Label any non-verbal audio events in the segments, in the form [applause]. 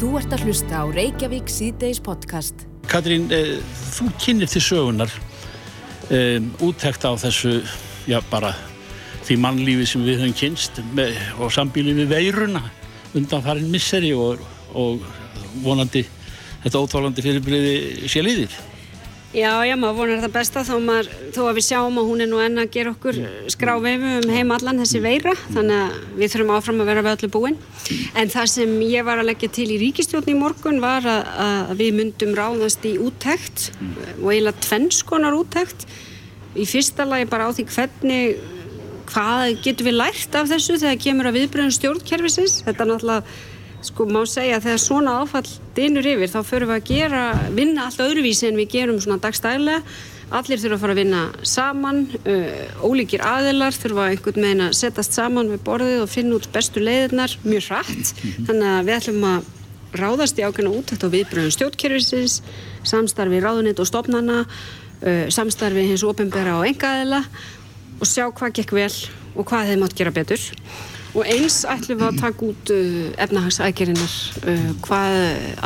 Þú ert að hlusta á Reykjavík síðdeis podcast. Katrín, eh, þú kynir til sögunar um, úttekt á þessu, já bara því mannlífi sem við höfum kynst með, og sambíli við veiruna undan farin misseri og, og vonandi þetta ótválandi fyrirbriði sé liðir. Já, já, maður vonar það besta þó, maður, þó að við sjáum að hún er nú enna að gera okkur skrávefu um heim allan þessi veira þannig að við þurfum áfram að vera við öllu búin. En það sem ég var að leggja til í ríkistjóðni í morgun var að, að við myndum ráðast í úttekt og eiginlega tvennskonar úttekt. Í fyrsta lagi bara á því hvernig hvað getum við lært af þessu þegar kemur að viðbröðum stjórnkerfisins? Þetta er náttúrulega sko má segja að þegar svona áfall dinur yfir þá förum við að gera, vinna allt öðruvísi en við gerum svona dagstæðilega allir þurfa að fara að vinna saman uh, ólíkir aðilar þurfa einhvern veginn að setjast saman við borðið og finna út bestu leiðirnar mjög hratt. Þannig að við ætlum að ráðast í ákveðna útækt á viðbröðum stjórnkerfisins samstarfi ráðunitt og stopnana uh, samstarfi hins ofinbera og engaðila og sjá hvað gekk vel og hvað þeim átt gera betur og eins ætlum við að taka út uh, efnahagsækjarinar uh, hvað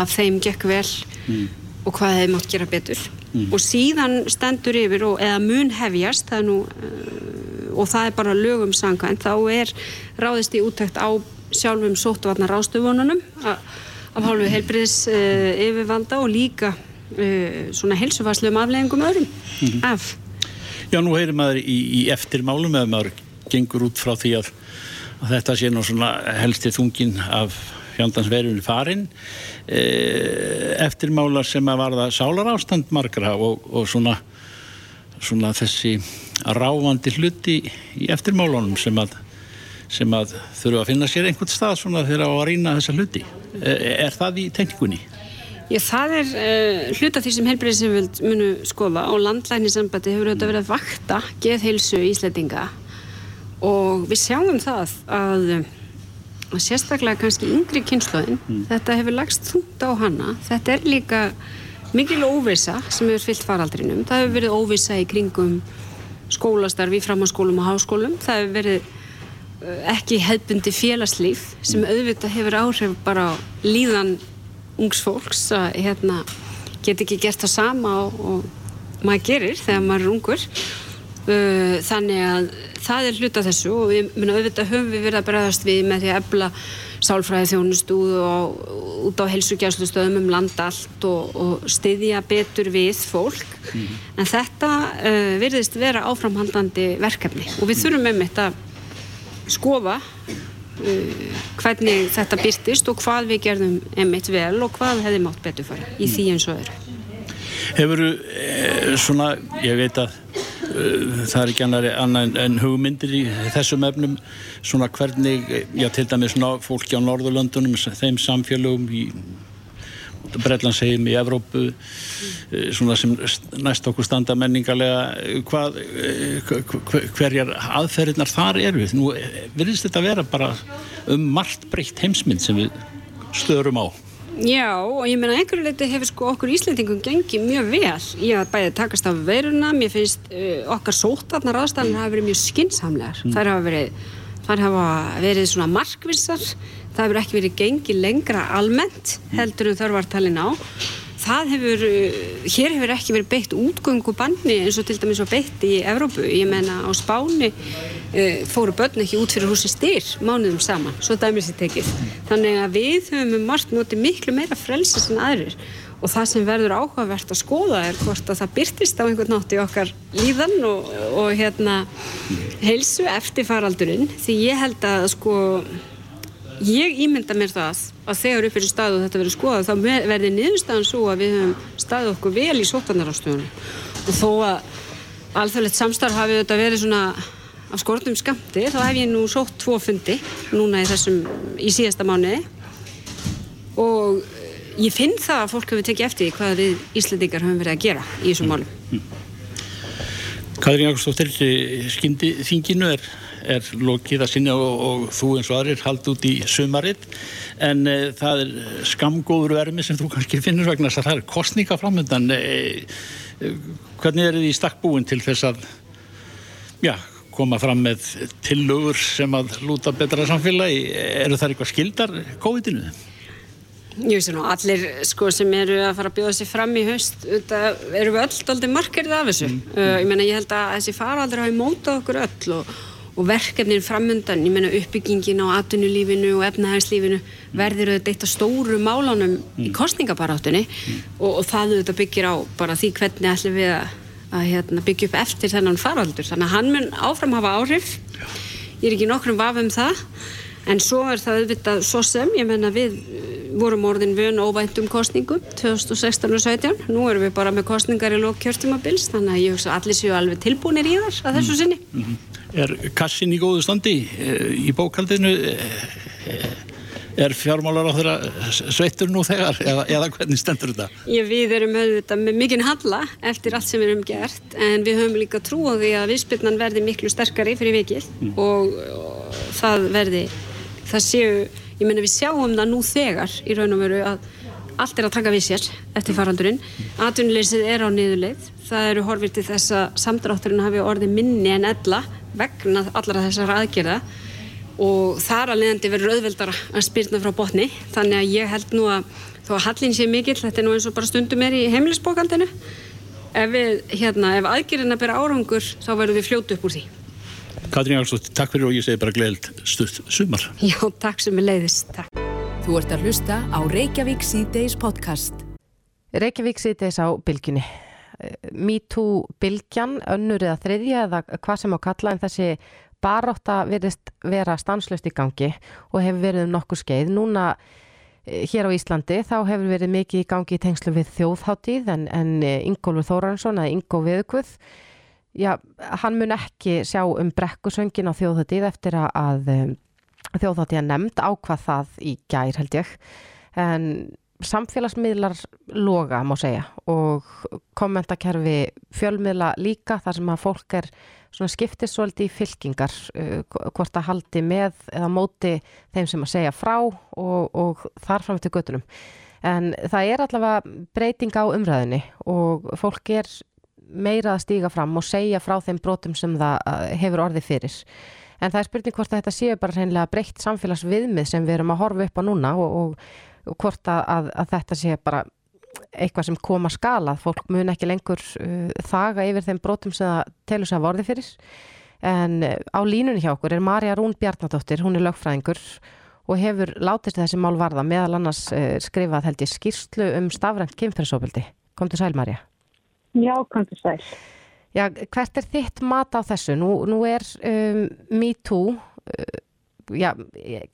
af þeim gekk vel mm. og hvað þeim átt gera betur mm. og síðan stendur yfir og, eða mun hefjast það nú, uh, og það er bara lögum sangkvæmt, þá er ráðist í úttækt á sjálfum sóttvarnar rástöfununum af hálfu heilbriðis uh, yfirvalda og líka svona helsufastlum afleggingum öðrum mm. af Já, nú heyrir maður í, í eftirmálum eða maður gengur út frá því að og þetta sé nú svona helsti þungin af fjandansverjunni farin e, eftirmálar sem að varða sálar ástand margra og, og svona, svona þessi ráfandi hluti í eftirmálunum sem að, sem að þurfa að finna sér einhvern stað svona þegar að reyna þessa hluti. E, er það í teknikunni? Já, það er uh, hluta því sem helbriðsefjöld munu skoða og landlæknisambandi hefur auðvitað verið að vakta geðheilsu í Íslandinga og við sjáum það að, að sérstaklega kannski yngri kynnslóðin mm. þetta hefur lagst þúnt á hana. Þetta er líka mikil óvisa sem hefur fyllt faraldrinum. Það hefur verið óvisa í kringum skólastarfi, framhanskólum og háskólum. Það hefur verið uh, ekki hefbundi félagslíf sem auðvitað hefur áhrif bara líðan ungs fólks að hérna, get ekki gert það sama og, og maður gerir þegar maður er ungur þannig að það er hluta þessu og við munum auðvitað höfum við verið að bregðast við með því að ebla sálfræði þjónustu og út á helsugjáslustöðum um land allt og, og styðja betur við fólk. Mm. en þetta uh, virðist vera áframhandlandi verkefni og við þurfum með mitt að skofa uh, hvernig þetta byrtist og hvað við gerðum emitt vel og hvað hefði mátt betur fara í því eins og öðru Hefur þú eh, svona, ég veit að uh, það er ekki annar en hugmyndir í þessum efnum svona hvernig, já til dæmis fólki á Norðurlöndunum, þeim samfélögum í Breitlandsegjum í Evrópu uh, svona sem næst okkur standa menningarlega hvað, hverjar aðferðinar þar eru? Nú virðist þetta vera bara um margt breytt heimsmynd sem við störum á Já og ég meina einhverju leiti hefur sko okkur Íslandingum gengið mjög vel ég að bæði takast af veiruna. Mér finnst uh, okkar sótarnar aðstæðan hafa verið mjög skinsamlegar mm. þær hafa verið, þær hafa verið svona markvissar. Það hefur ekki verið gengið lengra almennt heldur en þörfartalin á það hefur, uh, hér hefur ekki verið beitt útgöngu banni eins og til dæmis var beitt í Evrópu, ég menna á Spáni uh, fóru börn ekki út fyrir húsi styr mánuðum saman, svo dæmis ég tekið. Þannig að við höfum um margt notið miklu meira frelsis en aðrir. Og það sem verður áhugavert að skoða er hvort að það byrtist á einhvern nátt í okkar líðan og, og hérna heilsu eftir faraldurinn því ég held að sko Ég ímynda mér það að þegar upp er stað og þetta verður skoðað þá verður niðurstaðan svo að við höfum staðið okkur vel í sóttanarástöðunum og þó að alþjóðlegt samstarf hafi þetta verið svona af skortum skamti þá hef ég nú sótt tvo fundi núna í þessum í síðasta mánuði. Og ég finn það að fólk hefur tekið eftir hvað við Íslandingar höfum verið að gera í þessum málum. Katrín Ágústóttir skyndi þinginu er er lokið að sinja og, og þú eins og aðrir hald út í sumarið en e, það er skamgóður vermi sem þú kannski finnur vegna þess að það er kostninga framöndan e, e, hvernig er þið í stakkbúin til þess að já, koma fram með tillögur sem að lúta betra samfélagi eru það eitthvað skildar COVID-19? Ég veist nú, allir sko sem eru að fara að bjóða sér fram í haust eru við öll aldrei markerið af þessu mm. uh, ég menna ég held að þessi faraldur hafi mótað okkur öll og, og verkefnin framundan, ég menna uppbyggingin á atvinnulífinu og efnahagslífinu verður auðvitað eitt af stóru málunum mm. í kostningabaráttunni mm. og, og það auðvitað byggir á bara því hvernig ætlum við að, að hérna, byggja upp eftir þennan faraldur, þannig að hann mun áfram hafa áhrif, ég er ekki nokkrum vaf um það En svo er það auðvitað svo sem, ég menna við eh, vorum orðin vön óvæntum kostningum 2016 og 2017, nú erum við bara með kostningar í lók kjörtumabils, þannig að ég hugsa allir séu alveg tilbúinir í þar að þessu mm. sinni. Mm. Er kassin í góðu standi eh, í bókaldinu? Eh, er fjármálar á þeirra sveittur nú þegar eða, eða hvernig stendur þetta? Já, við erum auðvitað með mikinn halla eftir allt sem við erum gert en við höfum líka trú á því að viðspilnan verði miklu sterkari fyrir vikið mm. og, og það verði það séu, ég menna við sjáum það nú þegar í raun og veru að allt er að taka við sér eftir faraldurinn atvinnuleysið er á niðurleið það eru horfið til þess að samdrátturinn hafi orðið minni en ella vegna allara þessar aðgerða og þar að leiðandi verður auðveldara að spyrna frá botni þannig að ég held nú að þó að hallin sé mikill, þetta er nú eins og bara stundum er í heimilisbókaldinu ef, við, hérna, ef aðgerðina byrja árangur þá verður við fljótu upp úr því Katrín Jársdóttir, takk fyrir og ég segi bara gleðilt stutt sumar. Já, takk sem er leiðist. Takk. Þú ert að hlusta á Reykjavík C-Days podcast. Reykjavík C-Days á bylginni. MeToo bylgjan, önnur eða þriðja eða hvað sem á kalla en þessi baróta verðist vera stanslöst í gangi og hefur verið um nokkur skeið. Núna eh, hér á Íslandi þá hefur verið mikið í gangi í tengslu við þjóðháttíð en, en Ingólfur Þóransson eða Ingó Viðkvöð já, hann mun ekki sjá um brekkusöngin á þjóðhættið eftir að um, þjóðhættið er nefnd ákvað það í gær held ég en samfélagsmiðlar loga má segja og kommentakerfi fjölmiðla líka þar sem að fólk er skiptist svolítið í fylkingar uh, hvort að haldi með eða móti þeim sem að segja frá og, og þar fram til göttunum en það er allavega breyting á umræðinni og fólk er meira að stíga fram og segja frá þeim brotum sem það uh, hefur orðið fyrir. En það er spurning hvort að þetta séu bara reynilega breytt samfélagsviðmið sem við erum að horfa upp á núna og, og hvort að, að, að þetta sé bara eitthvað sem koma skalað. Fólk mun ekki lengur uh, þaga yfir þeim brotum sem það telur sig að vorði fyrir. En uh, á línunni hjá okkur er Marja Rún Bjarnadóttir, hún er lögfræðingur og hefur látist þessi mál varða meðal annars uh, skrifað held ég skýrslu um stafrænt kynferðsóbildi. Kom til sæl Marja. Já, kannski sæl. Já, hvert er þitt mat á þessu? Nú, nú er um, MeToo, uh, já,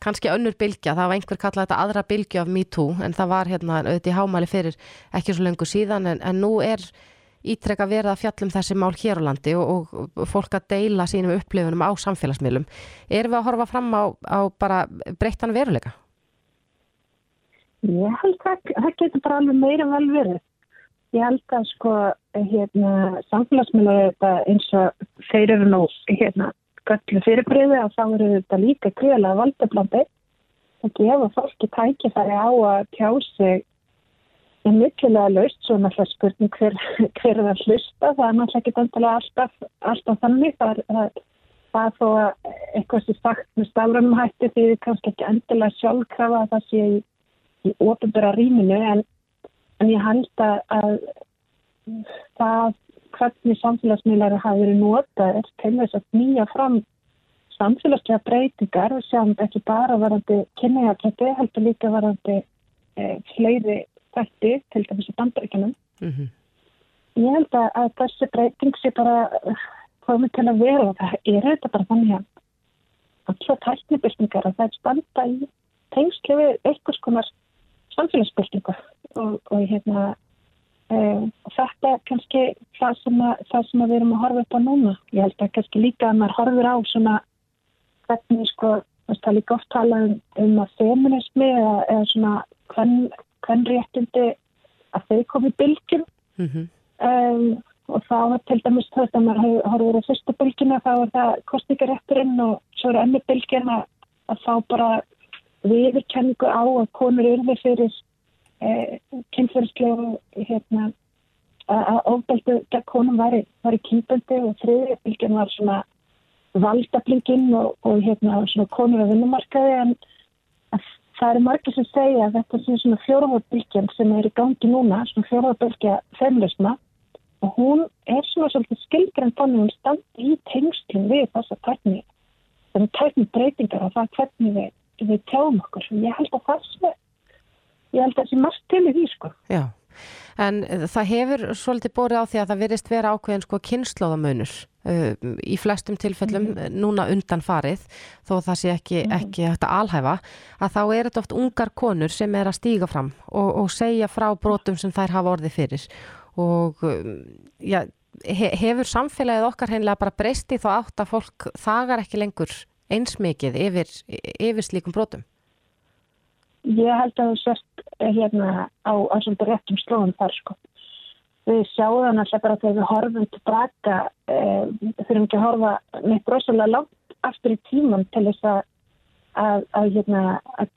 kannski önnur bylgja, það var einhver kallað þetta aðra bylgja af MeToo, en það var hérna auðvitað í hámæli fyrir ekki svo lengur síðan, en, en nú er ítrekka verið að fjallum þessi mál hér á landi og, og fólk að deila sínum upplifunum á samfélagsmiðlum. Erum við að horfa fram á, á bara breyttan veruleika? Ég held að það getur bara alveg meira vel verið. Ég held að sko hérna, samfélagsmiðlar þetta eins og þeir eru nú hérna göllu fyrirbreyði að þá eru þetta líka gríðlega valdeblandi að gefa fólki tækifæri á að tjá sig í mikilvæga laust svo náttúrulega spurning hver, [laughs] hver er að hlusta. Það er náttúrulega ekki alltaf, alltaf þannig. Það er, það, er þó að eitthvað sem sagt með stafrænum hætti því kannski ekki endilega sjálfkrafa að það sé í, í ofinbæra rýminu en En ég held að, að það hvernig samfélagsmiðlar hafa verið notaðir til þess að nýja fram samfélagslega breytingar sem ekki bara varandi kynniðarklætti, heldur líka varandi e, fleiri þætti til dæmis í bandaríkjunum. Mm -hmm. Ég held að, að þessi breyting sé bara komið til að vera og það er þetta bara þannig að alltaf tæknibildingar að það er standa í tengslu við einhvers konar samfélagsbildingu og, og hérna um, þetta er kannski það sem, að, það sem við erum að horfa upp á núna. Ég held að kannski líka að maður horfur á svona hvernig sko, það er líka oft talað um, um að feminismi eða, eða svona hvern, réttindi að þau komið bylgjum mm -hmm. um, og þá er til dæmis þau að maður horfur á fyrstu bylgjuna þá er það kostningarétturinn og svo er enni bylgjana að þá bara viðurkenningu á að konur eru fyrir kynferðslega hérna, að ofbeldu gegn konum var í kynbeldi og þriðjöfylgin var svona valdablingin og, og hérna, svona konur að vinnumarkaði en það eru margir sem segja að þetta sé svona fjóraðabylgjan sem er í gangi núna, svona fjóraðabylgja feminisma og hún er svona svolítið skilgrann þannig að hún standi í tengslum við þessa tækni þannig tækni breytingar og það hvernig við, við tjáum okkur. Og ég held að það sé ég held að það sé margt til í því sko Já, en það hefur svolítið borið á því að það verist vera ákveðin sko kynnslóðamunur uh, í flestum tilfellum mm. núna undan farið þó það sé ekki, mm. ekki hægt að alhæfa að þá er þetta oft ungar konur sem er að stíga fram og, og segja frá brotum sem þær hafa orðið fyrir og um, já, hefur samfélagið okkar heimlega bara breysti þá átt að fólk þagar ekki lengur eins mikið yfir, yfir slíkum brotum? Ég held að það sérst eh, hérna á, svona réttum slóðum þar sko. Við sjáum það náttúrulega bara þegar við horfum tilbaka, eh, þurfum ekki að horfa neitt rosalega langt aftur í tíman til þess að, að, að, hérna, að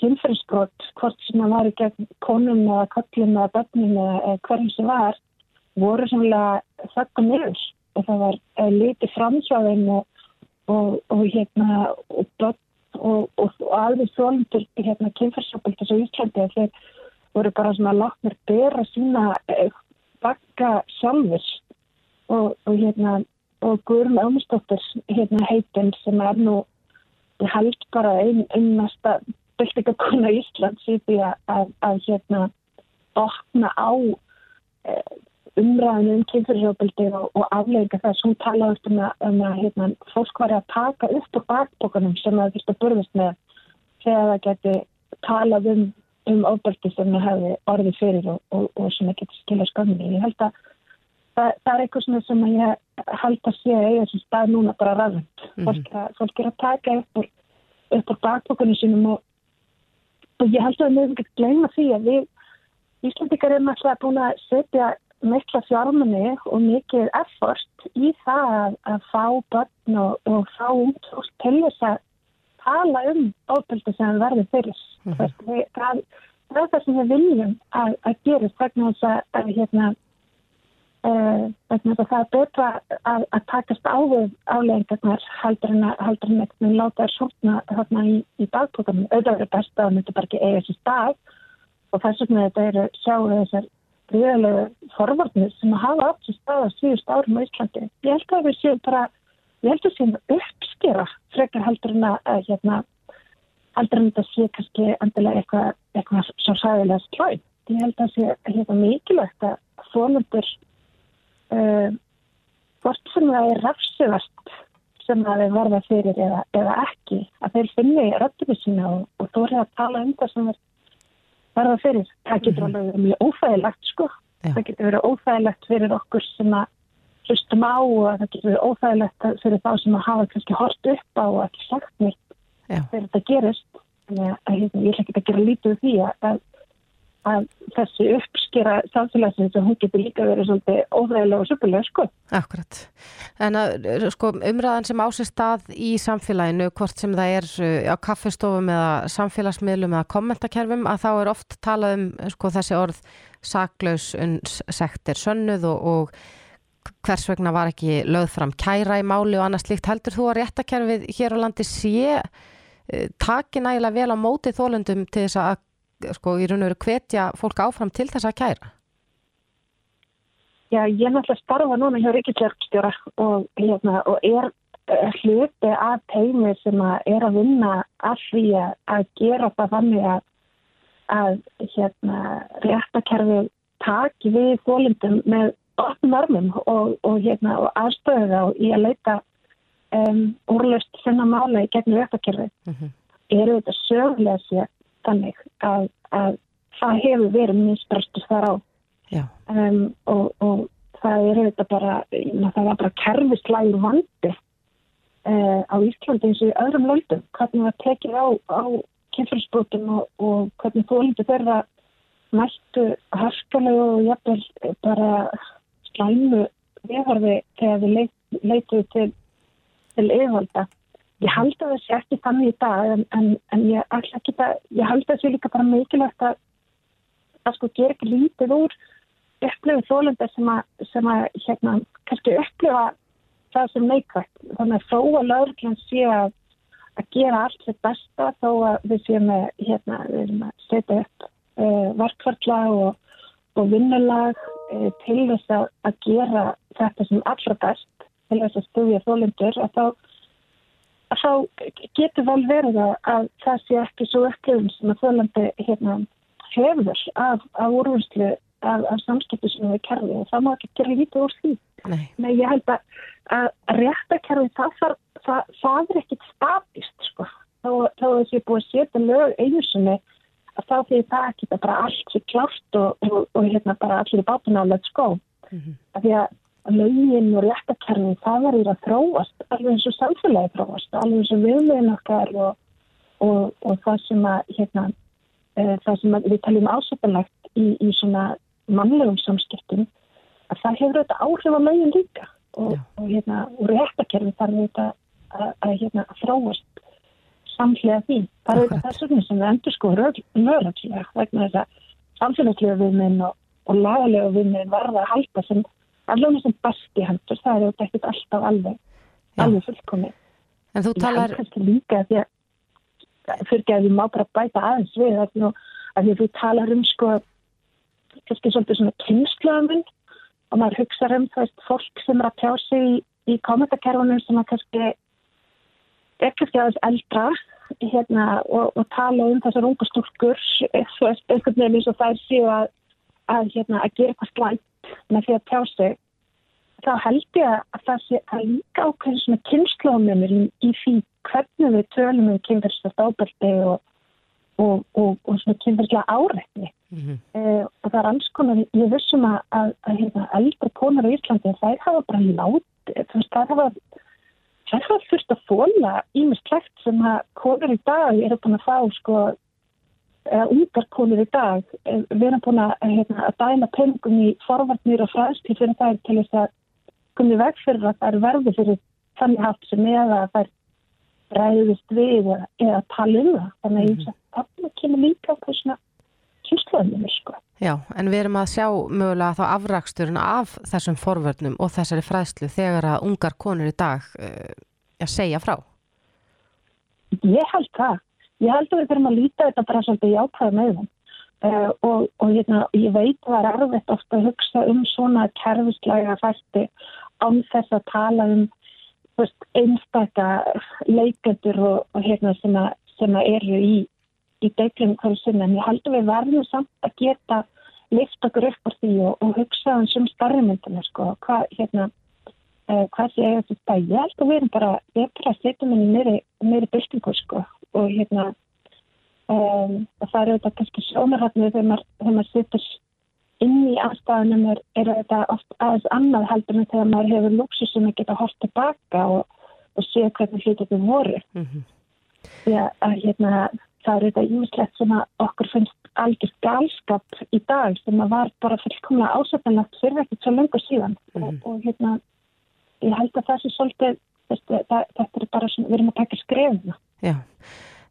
kynferðsbrot, hvort sem það var í gegn konum eða kallum eða bönnum eða hverjum sem var, voru sannlega þakka mjög það var eh, litið framsváðin og, og, og hérna og börn og, og, og alveg þólendur hérna kynferðsjópildis á Íslandi að þeir voru bara svona látnir bera sína eh, bakka sjálfur og, og hérna og Guðrun Ámustóttir hérna heitin sem er nú held bara einn einnasta byltingakona Íslands í því að, að, að hérna opna á eh, umræðinu um kynfyrirsjóðbildi og, og aflega þess, hún talaði um að, um að hérna, fólk var að taka upp á bakbókanum sem það fyrst að burðast með þegar það geti talað um, um ofbeldi sem það hefði orðið fyrir og, og, og sem það geti skilja skamni. Ég held að það, það er eitthvað sem ég held að sé að eiga sem stað núna bara ræðund. Mm -hmm. fólk, fólk er að taka upp, upp á bakbókanum sínum og ég held að við mögum ekki að gleyma því að við Íslandikar erum alltaf búin að setja mikla fjármunni og mikið effort í það að, að fá börn og, og fá út til þess að tala um óbeldi sem verður fyrir. Mm -hmm. það, það er það sem við viljum að, að gera vegna þess að, að hérna, uh, vegna þess að það er betra að, að takast á við áleggingarnar heldur en að heldur en að láta þér svona þarna í, í dagtókanum. Auðvitað er best að þetta bara ekki eiga þessi stað og þess vegna þetta eru sjáu þessar gríðarlega forvarnir sem að hafa átt sér staðast síðust árum á Íslandi. Ég held að við séum bara, ég held að séum uppskera frekar heldur en að hérna, heldur en þetta sé kannski endilega eitthvað, eitthvað svo sæðilega slæm. Ég held að sé hérna, mikilvægt að fólundur uh, hvort sem það er rafsugast sem að þeir verða fyrir eða, eða ekki, að þeir finni í sína og, og þú er að tala um það sem er verða fyrir. Það getur mm -hmm. alveg mjög óþægilegt sko. Já. Það getur verið óþægilegt fyrir okkur sem að hlustum á og það getur verið óþægilegt fyrir þá sem að hafa kannski hort upp á og ekki sagt nýtt þegar þetta gerist. Þannig að ég ætla ekki að gera lítið því að að þessi uppskera samfélagsins og hún getur líka verið svolítið óþræðilega og söpulega sko. Akkurat. En að, sko, umræðan sem ásist stað í samfélaginu, hvort sem það er uh, á kaffestofum eða samfélagsmiðlum eða kommentakerfum, að þá er oft talað um sko, þessi orð saklaus sektir sönnuð og, og hvers vegna var ekki lögð fram kæra í máli og annars líkt. Heldur þú að réttakerfið hér á landi sé uh, taki nægilega vel á móti þólundum til þess að sko í raun og veru hvetja fólk áfram til þess að kæra? Já, ég er náttúrulega starfa núna hjá Ríkisjörgstjóra og, hérna, og er hluti af teimi sem að er að vinna að því að gera það þannig að, að hérna, réttakerfi taki við þólundum með opnum örmum og, og, hérna, og aðstöðu þá í að leita um, úrlust þennan mála í gegnum réttakerfi. Mm -hmm. Eru þetta sögulega sér þannig að, að það hefur verið misbröstur þar á. Um, og, og það er þetta bara, það var bara kerfislægur vandi uh, á Íslandi eins og í öðrum löldum hvernig það tekið á, á kynfyrirsbrotum og, og hvernig þólindi þeirra mættu harskalegu og jafnvel bara slæmu viðhorfi þegar við leit, leituðu til, til yfirvalda Ég held að það sé ekki þannig í dag en, en, en ég, að, ég held að það sé líka bara mikilvægt að það sko ger ekki lítið úr upplöfu þólundar sem að, sem að hérna, kannski upplöfa það sem neikvægt. Þannig að þó að lauruglan sé að, að gera allt sitt besta þó að við séum með, hérna, við erum að setja upp uh, verkvartla og, og vinnulag uh, til þess að, að gera þetta sem allra best til þess að stuðja þólendur að þá, að þá getur vel verið að, að það sé ekki svo upplifun sem að þólandi hérna, hefur af, af úrvinnslu af, af samskiptu sem við kerfið og það má ekki gera lítið úr því. Nei. Nei, ég held að, að réttakerfi það, það, það, það er ekkit statist sko. Þá, er þessi búið að setja lög einu sinni að þá fyrir það ekki bara allt sér klárt og, og, og hérna bara allir let's go. Mm -hmm. Því að lögin og réttakerfi það verður að þróast alveg eins og samfélagi þróast, alveg eins og viðlegin okkar og, og það sem að hérna, e, það sem að við taljum ásöpanlegt í, í svona mannlegum samskiptum að það hefur auðvitað áhrif á lögin líka. Og, og, hérna, og réttakerfi þarf auðvitað að, að hérna, þróast samlega því. Það er auðvitað þess vegna sem við endur sko lögrætslega vegna þess að samfélagslega viðminn og, og lagalega viðminn varða að halda sem allavega sem besti hendur. Það er ekkert alltaf alveg, alveg fullkomið. En þú talar... Líka að því að að við má bara bæta aðeins við að því að þú talar um sko kannski svolítið svona kynnslöfuminn og maður hugsa um það veist fólk sem er að tjá sig í, í kommentarkerfunum sem að kannski er kannski aðeins eldra hérna, og, og tala um þessar ungu stúrkur einhvern veginn eins og þær séu að, að, hérna, að gera eitthvað slætt með því að tjá sig þá held ég að það sé að líka ákveðin svona kynnslóðumir í, því hvernig við tölum um kynverðsast ábyrdi og, og, og svona kynverðslega áreitni Mm -hmm. uh, og það er alls konar, ég vissum að, að, að hérna, eldra konar í Íslandi þær hafa bara lát þær hafa, þær hafa fyrst að fóla ímislegt sem að konar í dag eru búin að fá sko, ungar konar í dag eh, erum búin að, hérna, að dæma pengum í forvarnir og fræðstíð fyrir þær til þess að komið veg fyrir að þær verði fyrir þannig haft sem eða að þær ræðist við eða, eða tala um það þannig að mm -hmm. það kemur líka á þessuna kynsluðinu sko. Já, en við erum að sjá mögulega þá afraksturinn af þessum forvörnum og þessari fræðslu þegar að ungar konur í dag uh, segja frá. Ég held það. Ég held að við þurfum að líta þetta bara svolítið jákvæða með þeim. Uh, og, og hérna, ég veit að það er erfitt ofta að hugsa um svona kerfislega fætti án þess að tala um veist, einstakka leikendur og, og hérna sem, að, sem að eru í í deiklum hverju sinna en ég held að við verðum samt að geta lift okkur upp á því og, og hugsa um sem starri myndina sko. Hvað hérna uh, hvað sé ég þetta ég held að við erum bara við erum bara að setja minni meiri, meiri byltingu sko og hérna um, það er auðvitað kannski sjónarhatnið þegar maður, maður setur inn í aðstæðanum er, er þetta oft aðeins annað heldur en þegar maður hefur lúksu sem að geta hort tilbaka og, og sé hvernig hlutir þau voru mm -hmm. því að hérna það er þetta ímislegt sem okkur finnst algjörð galskap í dag sem að var bara fullkomlega ásöfnilegt fyrir ekkert svo lengur síðan mm. og, og hérna ég held að það sé svolítið þetta, þetta er bara svona, við erum að taka skrefna Já,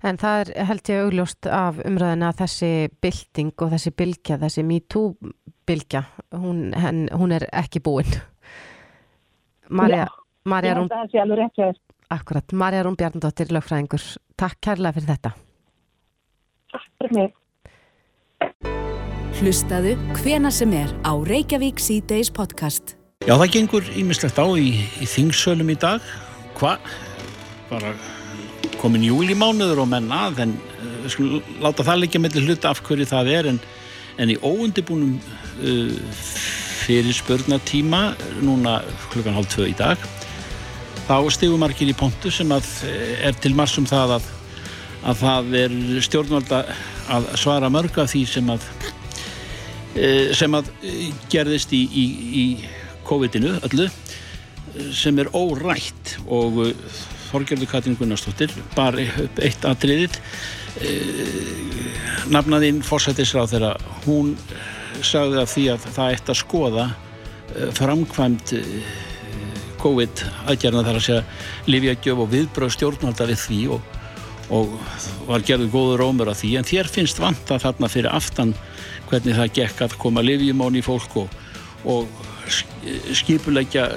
en það er held ég augljóst af umræðina að þessi bylting og þessi bylgja, þessi MeToo bylgja, hún, henn, hún er ekki búinn Marja, Já, Marja Rún Akkurat, Marja Rún Bjarnadóttir lögfræðingur, takk kærlega fyrir þetta Takk fyrir mig. Hlustaðu hvena sem er á Reykjavík C-Days podcast. Já, það gengur ímislegt á í, í þingsölum í dag. Hva? Bara komin júlimánuður og menn að, en uh, láta það líka með hluta af hverju það er, en, en í óundibúnum uh, fyrir spörnatíma, núna klukkan hálf tvö í dag, þá stigum margir í pontu sem að uh, er til marsum það að að það er stjórnvalda að svara mörg af því sem að sem að gerðist í, í, í COVID-inu öllu sem er órætt og Þorgjörður Katrin Gunnarsdóttir bara upp eitt atriðið. E, nafnaðinn fórsættisráð þegar hún sagði að því að það eitt að skoða framkvæmt COVID aðgerna þar að segja Livjagjöf og viðbröð stjórnvalda við því og og var gerður góður rómur af því. En þér finnst vanta þarna fyrir aftan hvernig það gekk að koma livjumón í fólk og, og skipulegja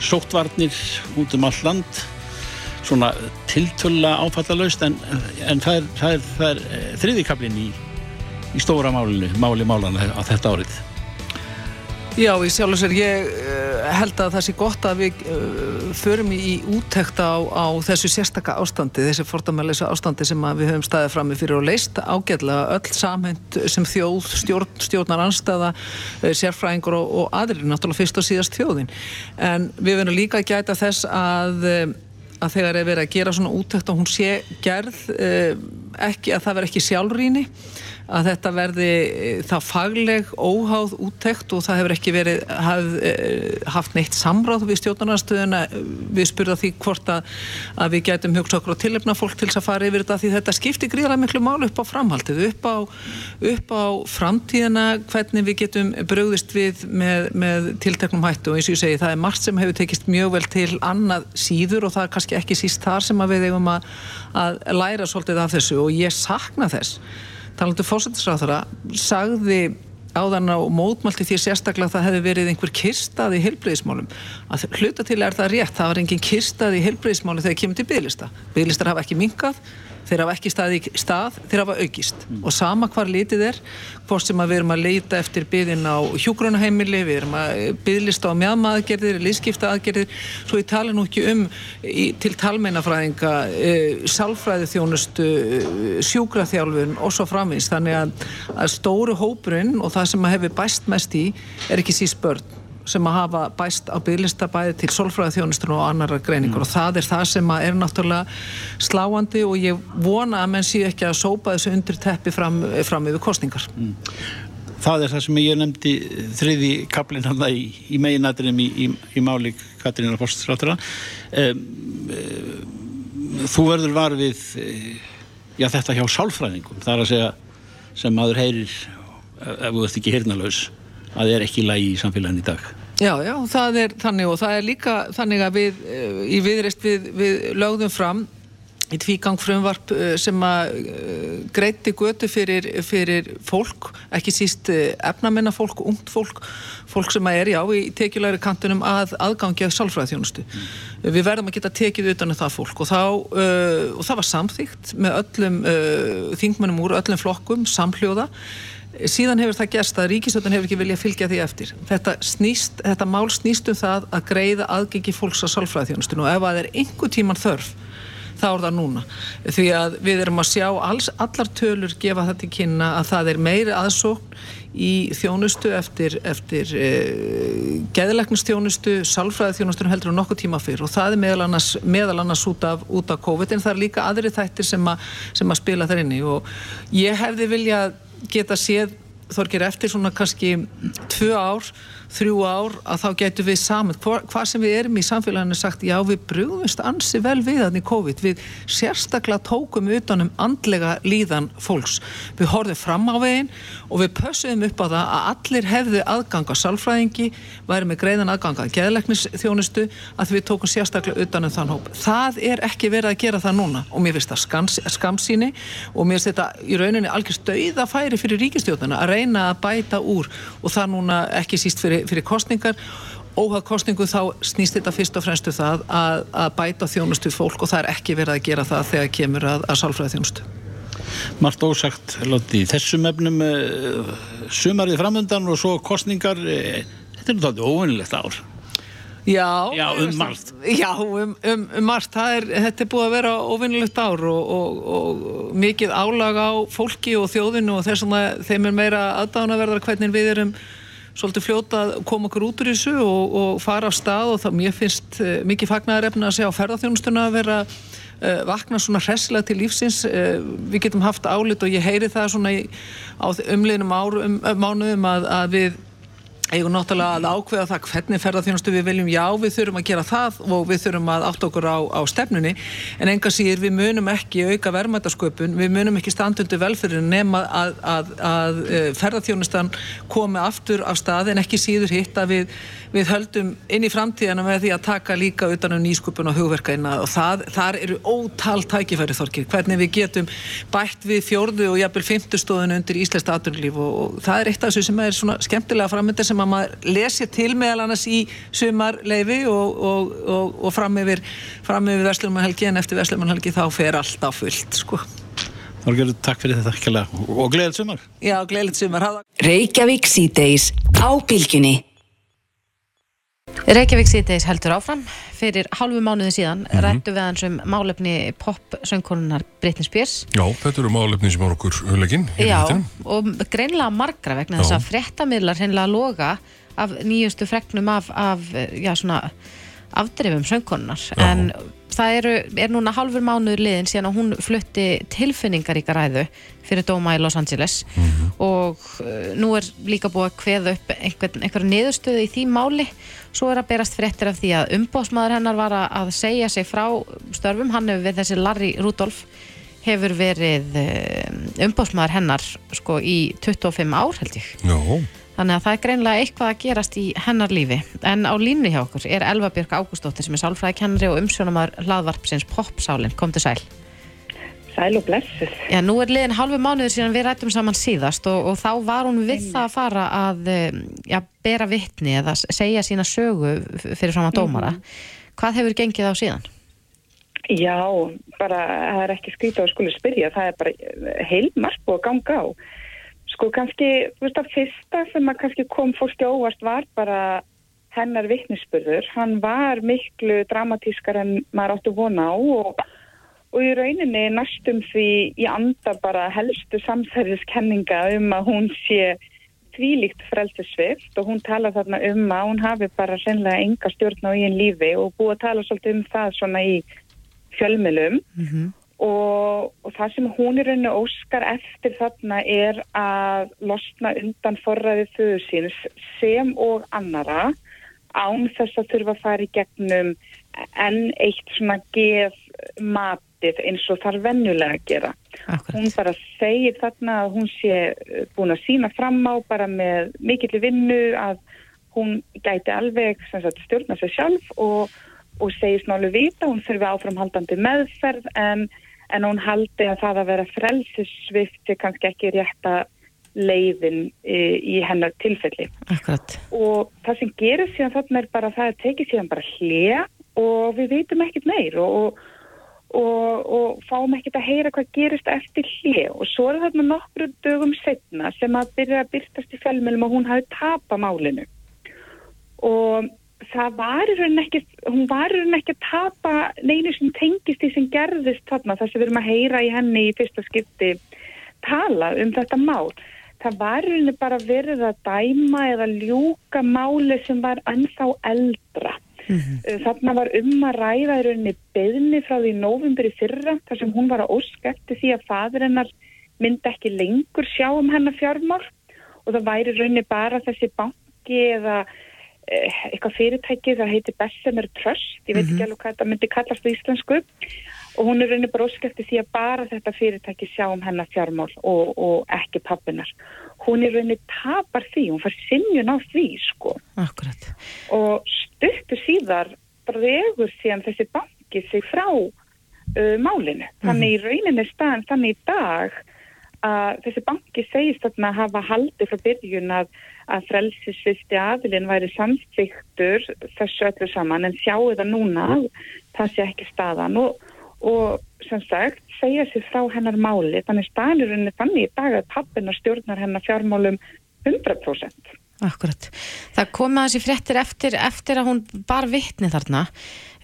sóttvarnir út um all land svona tiltölla áfallalaust en, en það er, það er, það er eh, þriðikablin í, í stóra málinu, máli málana á þetta árið. Já, í sjálf og sér, ég uh, held að það sé gott að við uh, förum í úttekta á, á þessu sérstaka ástandi, þessi fordamæleisa ástandi sem við höfum staðið fram með fyrir og leist ágæðlega öll samhend sem þjóð, stjórn, stjórnar anstæða, uh, sérfræðingur og, og aðrir, náttúrulega fyrst og síðast þjóðin. En við verðum líka að gæta þess að að þegar er verið að gera svona úttekt og hún sé gerð ekki, að það verð ekki sjálfrýni að þetta verði eh, það fagleg óháð úttekt og það hefur ekki verið haf, eh, haft neitt samráð við stjórnarnarstöðuna við spurða því hvort að, að við getum hugsa okkur á tilöfna fólk til þess að fara yfir þetta því þetta skiptir gríðarlega miklu mál upp á framhaldið upp á, upp á framtíðina hvernig við getum bröðist við með, með tilteknum hættu og eins og ég segi það er margt sem hefur tekist mjög vel til annað síður og það er kannski ekki síst þar sem við eigum að, að læra svolítið af þessu. Og ég sakna þess. Talandu fósættisráþara sagði áðan á mótmálti því sérstaklega að það hefði verið einhver kirstað í heilbreyðismálum að hluta til er það rétt, það var engin kirstað í heilbreyðismáli þegar kemur til bygglista bygglistar hafa ekki minkað þeir hafa ekki staði í stað, þeir hafa aukist. Mm. og sama hvar litið er hvort sem að við erum að leita eftir byðin á hjúgrunaheimili, við erum að byðlista á mjadmaðgerðir, liðskipta aðgerðir svo ég tala nú ekki um í, til talmeinafræðinga e, sálfræði þjónustu e, sjúkraþjálfun og svo framvins þannig að, að stóru hópurinn og það sem að hefur bæst mest í er ekki síst börn sem að hafa bæst á bygglistabæði til solfræðið og annara greiningur mm. og það er það sem er náttúrulega sláandi og ég vona að menn sé ekki að sópa þessu undir teppi fram, fram yfir kostningar. Mm. Það er það sem ég nefndi þriði kaplinn hann það í, í meginættinum í, í, í máli Katrínar Fórstráttara. Um, um, þú verður var við já, þetta hjá sálfræðingum, það er að segja sem maður heyrir ef þú ert ekki hirnalaus að það er ekki lægi í samfélagin í dag. Já, já, það er þannig og það er líka þannig að við eh, í viðreist við, við lögðum fram í tvígang frumvarp eh, sem að eh, greiti götu fyrir, fyrir fólk, ekki síst efnamennar fólk, ungt fólk fólk sem að er, já, í tekjulegri kantunum að aðgangi af sálfræðþjónustu mm. við verðum að geta tekið utan af það fólk og, þá, uh, og það var samþýgt með öllum uh, þingmennum úr öllum flokkum, samhljóða síðan hefur það gerst að ríkistöldun hefur ekki viljað fylgja því eftir. Þetta, snýst, þetta mál snýst um það að greiða aðgengi fólks að sálfræðþjónustun og ef það er einhver tíman þörf þá er það núna. Því að við erum að sjá alls, allar tölur gefa þetta í kynna að það er meiri aðsókn í þjónustu eftir, eftir eh, geðleiknistjónustu, sálfræðiþjónustu heldur um nokkuð tíma fyrr. Og það er meðal annars, meðal annars út, af, út af COVID en það er líka aðri þættir sem, a, sem að spila þar inni. Og ég hefði viljað geta séð þorgir eftir svona kannski tvö ár þrjú ár að þá getur við saman hvað hva sem við erum í samfélaginu sagt já við brúðumst ansi vel við þannig COVID. Við sérstaklega tókum utanum andlega líðan fólks. Við horfum fram á veginn og við pössum upp á það að allir hefðu aðgang á salfræðingi væri með greiðan aðgang að geðleiknisþjónustu að við tókum sérstaklega utanum þann hóp. Það er ekki verið að gera það núna og mér finnst það skams, skamsíni og mér finnst þetta í rauninni algjör stöið að færi fyrir ríkistjóðuna að reyna að bæta úr og það núna ekki síst fyrir fyrir, fyrir kostningar óhag kostningu þá snýst þetta fyrst og fremstu um það að, að bæta þjónustu fólk og það er ekki verið að gera það þegar kemur að, að sálfræða þjónustu Margt ósagt láti þessum efnum uh, sumarið framöndan og svo kostningar uh, þetta er náttúrulega óvinnilegt ár. Já, já, um margt. Já, um, um, um margt. Er, þetta er búið að vera óvinnilegt ár og, og, og mikið álag á fólki og þjóðinu og þess að þeim er meira aðdánaverðar hvernig við erum svolítið fljóta að koma okkur út úr þessu og, og fara á stað og það mér finnst uh, mikið fagnaðarefna að segja á ferðarþjónustuna að vera uh, vakna svona hressilega til lífsins. Uh, við getum haft álit og ég heyri það svona í, á umliðnum um, mánuðum að, að við eigum náttúrulega að ákveða það hvernig ferðarþjónustu við viljum, já við þurfum að gera það og við þurfum að átt okkur á, á stefnunni. En enga síður við munum ekki auka verðmætasköpun, við munum ekki standundi velferðin nema að, að, að, að eh, ferðarþjónustan komi aftur af stað. En ekki síður hitt að við við höldum inn í framtíðana með því að taka líka utanum nýskupun og hugverkaina. Og það, þar eru ótal tækifæri þorkir, hvernig við getum bætt við fjórðu og jafnvel fymtustóðinu sem að maður lesi til meðal annars í sumarleifi og, og, og, og fram yfir, yfir Veslumanhelgi en eftir Veslumanhelgi þá fer allt á fullt sko. Þorgjörður, takk fyrir þetta ekki og gleðilegt sumar. Já, gleðilegt sumar. Reykjavík síðdeis á bylginni. Reykjavík síðdeis heldur áfram. Fyrir hálfu mánuði síðan mm -hmm. rættu við hans um málefni pop-söngkonunar Britney Spears. Já, þetta eru málefni sem var okkur huleginn. Já, og greinlega margra vegna þess að frettamidlar hennilega loga af nýjustu fregnum af, af já, svona afdrifum söngkonunar. Já. En það eru, er núna halfur mánuður liðin síðan að hún flutti tilfinningaríka ræðu fyrir dóma í Los Angeles mm -hmm. og uh, nú er líka búið að kveða upp einhver, einhverja niðurstöðu í því máli svo er að berast fréttir af því að umbósmaður hennar var að segja sig frá störfum, hann hefur við þessi Larry Rudolph hefur verið uh, umbósmaður hennar sko í 25 ár held ég Já Þannig að það er greinlega eitthvað að gerast í hennar lífi. En á línu hjá okkur er Elva Björk Ágústóttir sem er sálfræðikennari og umsjónamar hlaðvarpsins Popsálinn. Kom til sæl. Sæl og blessuð. Já, nú er liðin halvu mánuður síðan við rættum saman síðast og, og þá var hún við það að fara að eh, ja, bera vittni eða segja sína sögu fyrir fram að dómara. Mm -hmm. Hvað hefur gengið á síðan? Já, bara það er ekki skrítið að skuli spyrja. Það er bara heilmark og ganga á. Sko kannski, þú veist að fyrsta sem að kannski kom fólki óvast var bara hennar vittnisspurður. Hann var miklu dramatískar en maður áttu vona á og, og í rauninni næstum því í anda bara helstu samsæðiskenninga um að hún sé tvílíkt frelsesvift og hún tala þarna um að hún hafi bara sennilega enga stjórn á einn lífi og búið að tala svolítið um það svona í fjölmilum. Mm -hmm og, og það sem hún í rauninu óskar eftir þarna er að losna undan forræðið þauðu síns sem og annara án þess að þurfa að fara í gegnum enn eitt svona geð matið eins og þar vennulega að gera. Akkurat. Hún bara segir þarna að hún sé búin að sína fram á bara með mikill vinnu að hún gæti alveg sagt, stjórna sig sjálf og, og segir snálu vita, hún þurfi áframhaldandi meðferð en en hún haldi að það að vera frelsisvift er kannski ekki rétta leiðin í, í hennar tilfelli. Akkurat. Og það sem gerir síðan þarna er bara það að tekið síðan bara hlið og við veitum ekkit meir og, og, og fáum ekkit að heyra hvað gerist eftir hlið og svo er þarna nokkru dögum setna sem að byrja að byrtast í fjölmjölum og hún hafi tapa málinu og það var í rauninni ekki, hún var í rauninni ekki að tapa neini sem tengist því sem gerðist þarna þar sem við erum að heyra í henni í fyrsta skipti tala um þetta mál. Það var í rauninni bara verið að dæma eða ljúka máli sem var ennþá eldra. Mm -hmm. Þarna var um að ræða í rauninni beðni frá því nóvumberi fyrra þar sem hún var að óskætti því að fadur hennar myndi ekki lengur sjá um hennar fjármál og það væri rauninni bara þessi banki eða eitthvað fyrirtæki, það heiti Bessemer Trust, ég veit ekki -hmm. alveg hvað þetta myndi kallast í íslensku og hún er reynir bara óskæfti því að bara þetta fyrirtæki sjá um hennar fjármál og, og ekki pappinar. Hún er reynir tapar því, hún far sinjun á því sko. Akkurat. Og stuttu síðar bregur síðan þessi banki sig frá uh, málinu. Þannig mm -hmm. í rauninni staðan, þannig í dag að þessi banki segist að hafa haldið frá byrjun að að frelsisvisti aðilinn væri samþyktur þessu öllu saman en sjáu það núna það sé ekki staðan og, og sem sagt segja sér frá hennar máli þannig staðlurinn er þannig í dag að pappina stjórnar hennar fjármálum 100%. Akkurat. Það kom að þessi fréttir eftir, eftir að hún bar vittni þarna.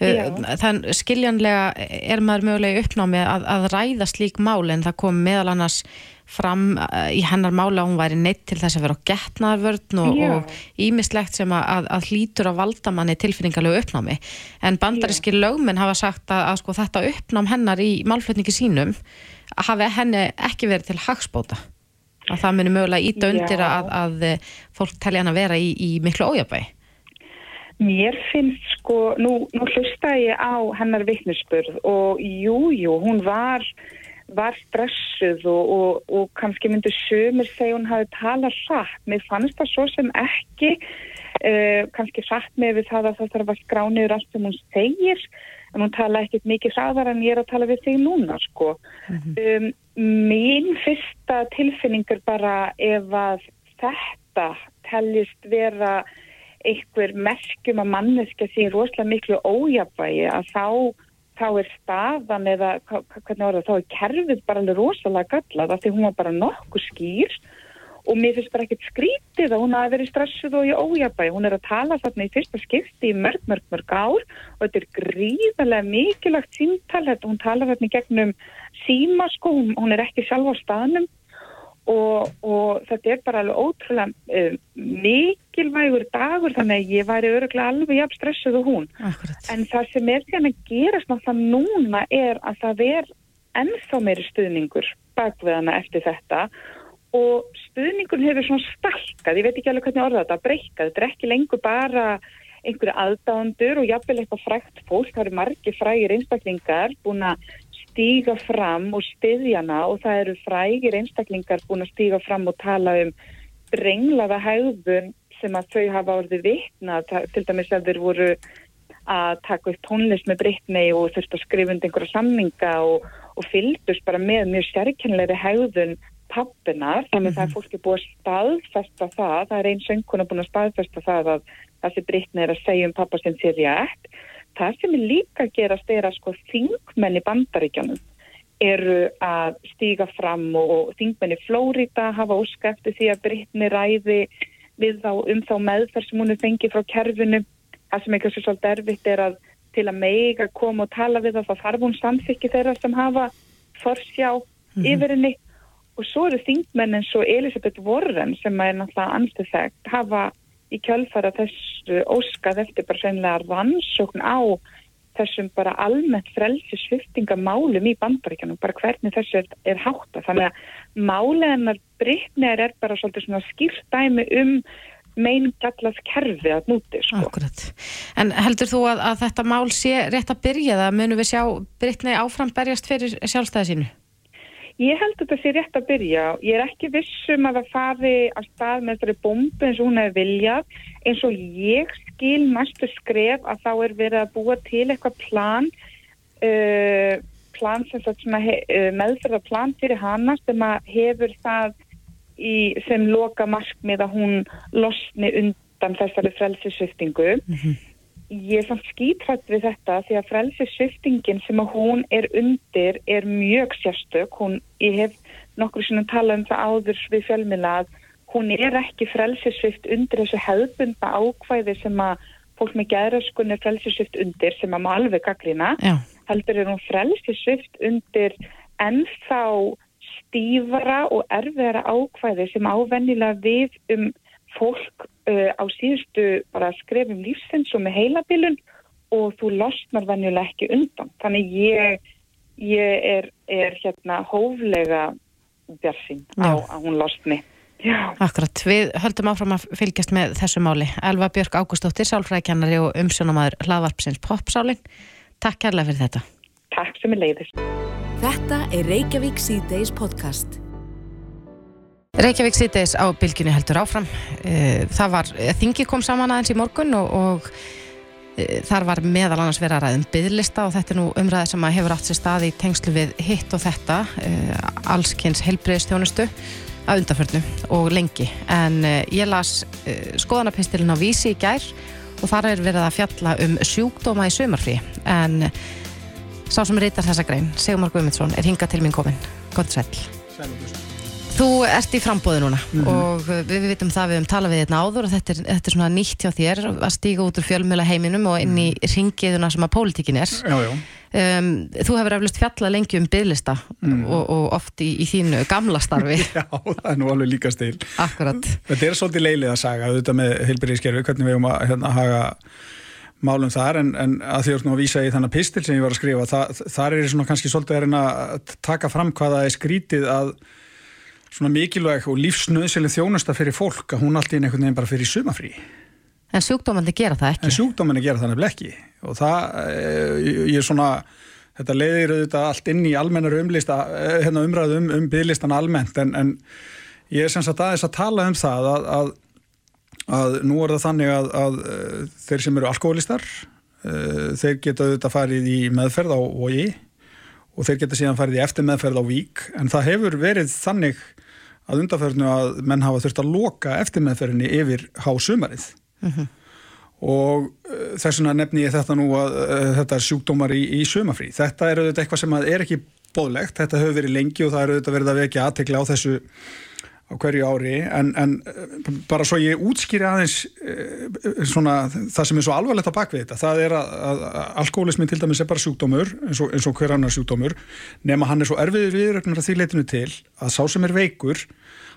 Já. Þann skiljanlega er maður mögulega uppnámi að, að ræða slík mál en það kom meðal annars fram eh, í hennar mála að hún væri neitt til þess að vera á getnaðarvörn og ímislegt sem að, að hlýtur að valda manni tilfinningarlegu uppnámi en bandaríski lögminn hafa sagt að, að sko, þetta uppnám hennar í málflutningi sínum hafi henni ekki verið til hagspóta að það muni mögulega íta undir að, að fólk telja hann að vera í, í miklu ójabæi Mér finnst sko, nú, nú hlusta ég á hennar vittnesspurð og jújú, jú, hún var var stressuð og, og, og kannski myndi sömur segja hún hafi talað hratt. Mér fannst það svo sem ekki, uh, kannski hratt með við það að það þarf að skrániður allt sem hún segir, en hún tala ekkert mikið hraðar en ég er að tala við þig núna sko. Mm -hmm. um, mín fyrsta tilfinningur bara ef að þetta tellist vera einhver merkjum að manneska sín rosalega miklu ójabægi að þá, þá er staðan eða hvernig var það, þá er kerfið bara alveg rosalega gallað af því hún var bara nokkuð skýr og mér finnst bara ekkert skrítið að hún hafi verið stressuð og í ójabægi. Hún er að tala þarna í fyrsta skipti í mörg, mörg, mörg ár og þetta er gríðarlega mikilagt síntal. Hún tala þarna í gegnum síma sko, hún, hún er ekki sjálf á staðnum og, og þetta er bara alveg ótrúlega uh, mikilvægur dagur þannig að ég væri öruglega alveg jafn stressuð og hún. Akkurat. En það sem er því að gerast náttúrulega núna er að það er ennþá meiri stuðningur bakveðana eftir þetta og stuðningun hefur svona stalkað, ég veit ekki alveg hvernig orða þetta, breykað, þetta er ekki lengur bara einhverju aðdándur og jafnvel eitthvað frækt fólk, það eru margi frægir einstaklingar búin að stíga fram og stiðjana og það eru frægir einstaklingar búin að stíga fram og tala um brenglaða hægðun sem að þau hafa orðið vitna, til dæmis að þeir voru að taka upp tónlist með Brittany og þurft að skrifa undir einhverja samninga og, og fylgdust bara með mjög sérkennleiri hægðun pappinar, þannig að það er mhm. fólki búið að staðfesta það, það er einn söngkona búin að staðfesta það að það sem Brittany er að segja um pappa sem sér rétt það sem er líka að gerast er að sko þingmenni bandaríkjanum eru að stíga fram og þingmenni Flórida hafa óska eftir því að Brittany ræði við þá um þá meðferð sem hún er fengið frá kerfinu það sem eitthvað svo svolítið erfitt er að til að meiga koma og tala við það þá þarf hún samþykki þeirra sem hafa forsjá mm -hmm. yfir henni og svo eru þingmenn eins og Elisabeth Warren sem er náttúrulega anstuð þekkt hafa í kjölfara þessu óskað eftir bara sennilega rannsókn á þessum bara almennt frelsi sviftingamálum í bandbaríkjanum, bara hvernig þessu er, er hátta. Þannig að máleginar brittneir er bara svolítið svona skýrstæmi um meingallast kerfi að núti. Sko. Akkurat. En heldur þú að, að þetta mál sé rétt að byrja það? Munum við sjá brittnei áfram berjast fyrir sjálfstæði sínu? Ég held að þetta sé rétt að byrja. Ég er ekki vissum að það fari að stað með þessari bombu eins og hún hefur viljað. Eins og ég skil næstu skref að þá er verið að búa til eitthvað plan, uh, plan sem uh, meðferða plan fyrir hana sem hefur það í, sem loka markmið að hún losni undan þessari frelsisviftingu. Mm -hmm ég er samt skítrætt við þetta því að frelsissviftingin sem að hún er undir er mjög sérstök. Hún, ég hef nokkur svona talað um það áður við fjölmila að hún er ekki frelsissvift undir þessu hefðbunda ákvæði sem að fólk með gæðröskun er frelsissvift undir sem að má alveg gaglina heldur er hún frelsissvift undir ennþá stífara og erfiðara ákvæði sem ávennilega við um fólk uh, á síðustu bara skrefum lífsins og með heilabilun og þú losnar venjuleg ekki undan. Þannig ég, ég er, er hérna hóflega björnsinn á að hún losni. Já. Akkurat, við höldum áfram að fylgjast með þessu máli. Elva Björk Ágústóttir, sálfræðikennari og umsjónamaður hlaðvarpsins Popsálinn. Takk kærlega fyrir þetta. Takk sem er leiðist. Þetta er Reykjavík C-Days podcast. Reykjavík sýtis á bylginni heldur áfram. Eh, það var, eh, þingi kom saman aðeins í morgun og, og e, þar var meðal annars verið að ræðum byðlista og þetta er nú umræði sem hefur átt sér stað í tengslu við hitt og þetta, allskynns helbreyðstjónustu að undarförnu og lengi. En ég las skoðanapistilin á vísi í gær og þar er verið að fjalla um sjúkdóma í sömarfrí. En sá sem reytar þessa grein, Sigmar Guðmundsson, er hingað til mín komin. Gótt sæl. Sæl Þú ert í frambóði núna mm -hmm. og við, við vitum það við höfum talað við þetta áður og þetta er, þetta er svona nýtt hjá þér að stíga út úr fjölmjöla heiminum og inn í mhm. ringiðuna sem að pólitíkin er. Já, já. Um, þú hefur eflust fjallað lengi um bygglista mm. og, og oft í, í þínu gamla starfi. [laughs] Já, það er nú alveg líka stil. Akkurat. Þetta er svolítið leilið að saga auðvitað með heilbyrðiskerfi, hvernig við höfum að hérna, haga málum þar en, en að því að vísa í þannig pistil sem ég var að skrifa, það, þar er svona kannski svolítið að taka fram hvaða er skrítið að svona mikilvæg og lífsnöðsileg þjónusta fyrir fólk að hún alltaf er einhvern veginn bara fyrir sumafrí. En sjúkdómandi gera það ekki? En sjúkdómandi gera það nefnileg ekki og það, eh, ég er svona, þetta leiðir auðvitað allt inn í almennar umlista, eh, hérna umræðu um, um bygglistan almennt en, en ég er sem sagt aðeins að tala um það að, að, að nú er það þannig að, að eh, þeir sem eru alkoholistar, þeir geta auðvitað farið í meðferð á OI og þeir geta síðan farið í eftir meðferð á vík en það hefur verið þannig að undarferðinu að menn hafa þurft að loka eftir meðferðinni yfir hásumarið Mhm. og uh, þess vegna nefni ég þetta nú að uh, þetta er sjúkdómar í, í sumafrí. Þetta er auðvitað eitthvað sem er ekki bóðlegt, þetta hefur verið lengi og það er auðvitað verið að vekja aðtekla á þessu á hverju ári en, en uh, bara svo ég útskýri aðeins uh, svona það sem er svo alvarlegt á bakvið þetta, það er að, að, alkoholismin til dæmis er bara sjúkdómur eins og, eins og hver annar sjúkdómur nema hann er svo erfiður viðrögnar að því leitinu til að sá sem er veikur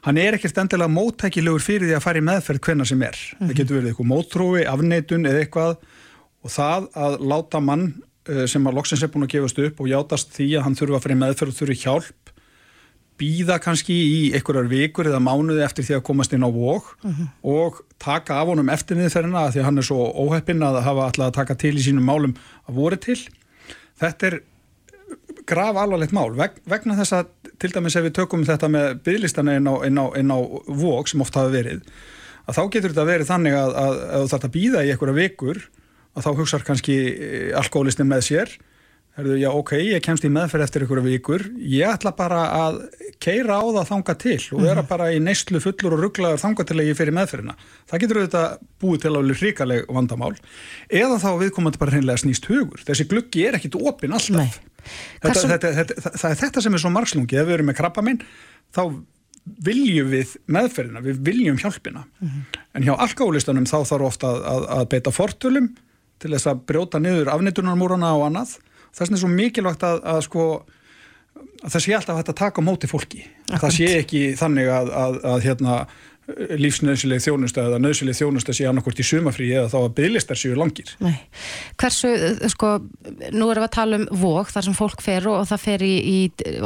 hann er ekkert endilega móttækilegur fyrir því að fara í meðferð hvenna sem er. Það getur verið eitthvað mótrói, afneitun eða eitthvað og það að láta mann uh, sem að loksins er búin að gefast upp og játast því að hann þurfa að fara í meðferð og þurfi hjálp býða kannski í einhverjar vikur eða mánuði eftir því að komast inn á vók og taka af honum eftir niðurferðina því að hann er svo óheppinn að hafa alltaf að taka til í sínum málum að voru til. Þetta er graf alvarlegt mál Veg, vegna þess að til dæmis ef við tökum þetta með bygglistana inn inn inn á vók sem oft hafa verið að þá getur þetta verið þannig að, að, að þú þarf að býða í einhverja vikur að þá hugsar kannski alkoholistin með sér Herðu, já, ok, ég kemst í meðferð eftir einhverja vikur, ég ætla bara að keira á það þanga til og vera bara í neyslu fullur og rugglaður þanga til að ég fyrir meðferðina. Það getur auðvitað búið til alveg hrikaleg vandamál eða þá viðkomandi bara hreinlega snýst hugur. Þessi gluggi er ekkit opinn alltaf. Þetta, Hversum- þetta, þetta, það, er þetta sem er svo margslungi. Ef við erum með krabba minn, þá viljum við meðferðina, við viljum hjálpina. En hjá alkoholistanum þá þarf ofta að, að, að beita fortölum til þess að brjóta niður afnýtunarmúrana og annað. Þess vegna er svo mikilvægt að, að sko að það sé alltaf hægt að taka á móti fólki. Það sé ekki þannig að, að, að hérna lífsnöðsileg þjónusta eða nöðsileg þjónusta sé annarkvort í sumafrí eða þá að bygglistar séu langir. Nei. Hversu, sko, nú erum við að tala um vók þar sem fólk fer og það fer í, í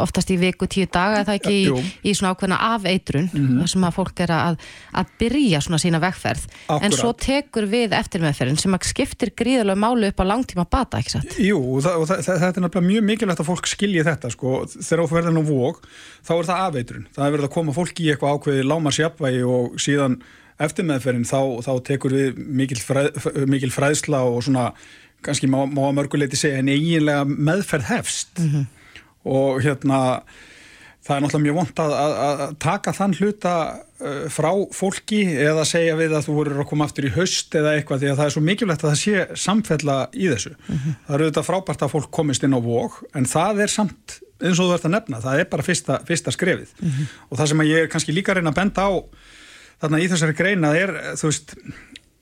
oftast í viku tíu daga, er það ekki Jú. í, í svona ákveðna afeitrun þar sem að fólk er að, að byrja svona sína vegferð, en Akkúrat. svo tekur við eftirmeðferðin sem að skiptir gríðulega málu upp á langtíma bata, ekki satt? Jú, og, það, og það, það, þetta er nefnilega mjög mikilvægt að fólk skilji þetta sko. þegar þú verður nú vók þá er það afeitrun, það og síðan eftir meðferðin þá, þá tekur við mikil, fræð, mikil fræðsla og svona kannski má, má að mörguleiti segja en eiginlega meðferð hefst. Og hérna það er náttúrulega mjög vont að, að, að taka þann hluta frá fólki eða segja við að þú voru að koma aftur í haust eða eitthvað því að það er svo mikilvægt að það sé samfella í þessu. Það eru auðvitað frábært að fólk komist inn á vók en það er samt eins og þú ert að nefna, það er bara fyrsta, fyrsta skrefið. Og það sem ég er kannski líka reyna að benda á þarna í þessari greina er, þú veist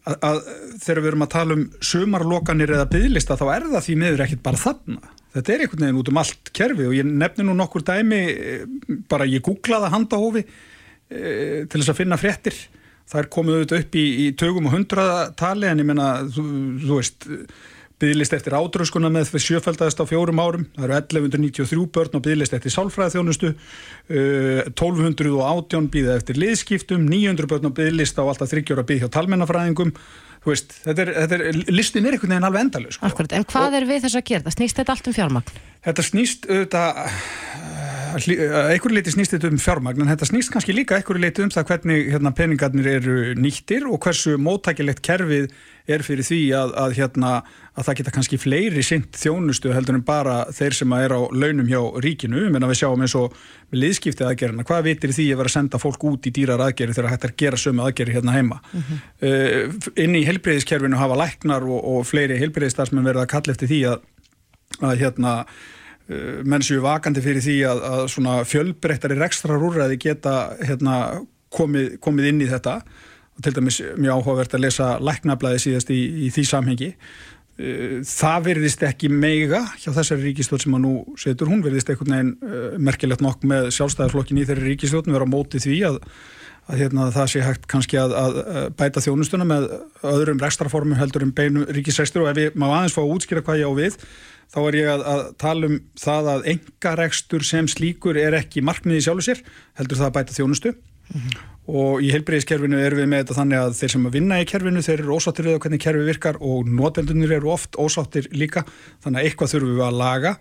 að, að þegar við erum að tala um sumarlokanir eða byggðlista þá er það því miður ekkit bara þarna. Þetta er einhvern veginn út um allt kerfi og ég nefni nú nokkur dæmi eh, bara ég googlaði handahófi e, til þess að finna fréttir. Það er komið auðvitað upp í, í tögum og hundratali en ég menna, þú, þú veist, byggðlist eftir átröskuna með fyrir sjöfældaðist á fjórum árum. Það eru 1193 börn og byggðlist eftir sálfræðþjónustu, uh, 1218 byggða eftir liðskiptum, 900 börn og byggðlist á alltaf 30 ára byggð hjá talmennafræðingum. Veist, þetta er, þetta er, listin er einhvern veginn alveg endalus. Sko. Akkurat, en hvað er við þess að gera? Það snýst þetta allt um fjármagn? Þetta snýst auðvitað að einhverju leiti snýst þetta um fjármagn en þetta snýst kannski líka einhverju leiti um það hvernig hérna, peningarnir eru nýttir og hversu móttækilegt kerfið er fyrir því að, að, hérna, að það geta kannski fleiri sint þjónustu heldur en bara þeir sem er á launum hjá ríkinu, menn að við sjáum eins og liðskiptið aðgerina, hvað vitir því að vera að senda fólk út í dýrar aðgeri þegar hægt er að gera sömu aðgeri hérna heima? Uh, inn í helbreyðiskerfinu hafa læknar og, og fleiri helbreyðistarsmenn verið að kalla eftir því að, að hérna uh, menn séu vakandi fyrir því að, að svona fjölbreyttari rekstrarúræði geta hérna, komið, komið inn í þetta til dæmis mjög áhugavert að lesa læknablaði síðast í, í því samhengi. Uh, það verðist ekki meiga hjá þessari ríkistjórn sem að nú setur, hún verðist einhvern veginn uh, merkilegt nokk með sjálfstæðarflokkin í þeirri ríkistjórn vera á móti því að, að hérna, það sé hægt kannski að, að bæta þjónustuna með öðrum rekstraformum heldur um beinu ríkisrekstur og ef ég má aðeins fá að útskýra hvað ég á við þá er ég að, að tala um það að enga rekstur sem slíkur er ekki markmiði sjálfu sér, heldur það að bæta þjónustu og í heilbreyðiskerfinu erum við með þetta þannig að þeir sem að vinna í kerfinu þeir eru ósáttir við hvernig kerfi virkar og notendunir eru oft ósáttir líka. Þannig að eitthvað þurfum við að laga.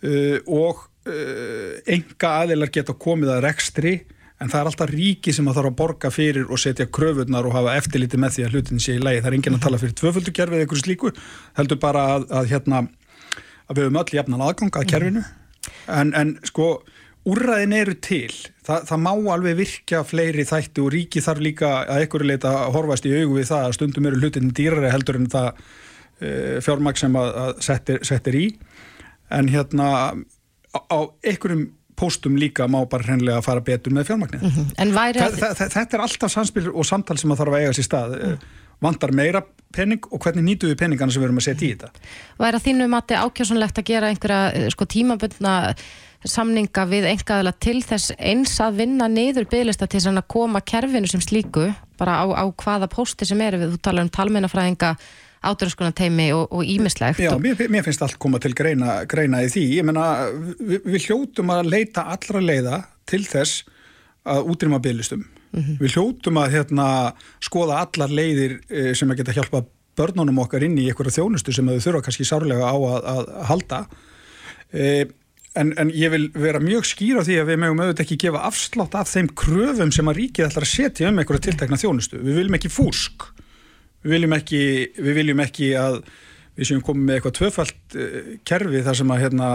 Uh, og uh, enga aðeinar geta komið að rekstri en það er alltaf ríki sem að þarf að borga fyrir og setja kröfunar og hafa eftirliti með því að hlutin sé í lagi. Það er enginn að tala fyrir tvöföldukerfi eða einhverju slíku, heldur bara að, að, hérna, að við höfum öll jafnan aðgang að kerfinu. En, en sko úrraðin eru til Þa, það má alveg virkja fleiri þætti og ríki þarf líka að einhverju leita að horfast í augu við það að stundum eru hlutin dýrari heldur en það uh, fjármæk sem að, að settir, settir í en hérna á, á einhverjum póstum líka má bara hreinlega að fara betur með fjármagnir. Mm -hmm. Það, þetta er alltaf samspil og samtal sem að þarf að eiga sér stað. Mm. Vandar meira pening og hvernig nýtu við peningana sem við erum að setja í þetta? Væri að þínu mati ákjásunlegt að gera einhverja sko, tímabundna samninga við engaðala til þess eins að vinna niður bygglista til að koma kerfinu sem slíku bara á, á hvaða pósti sem eru við, þú talar um talmennafræðinga átröskunar teimi og ímislegt. Já, mér, mér finnst allt koma til greina, greina í því. Ég menna, við, við hljótum að leita allra leiða til þess að útrýma bygglistum. Mm -hmm. Við hljótum að hérna, skoða allar leiðir eh, sem að geta hjálpa börnunum okkar inn í einhverja þjónustu sem þau þurfa kannski sárlega á að, að halda. E, en, en ég vil vera mjög skýr á því að við mögum auðvitað ekki gefa afslátt af þeim kröfum sem að ríkið ætlar að setja um einhverja tiltekna þjónustu. Við viljum ekki fúsk við viljum ekki, við viljum ekki að við séum komið með eitthvað tvöfalt uh, kerfi þar sem að hérna,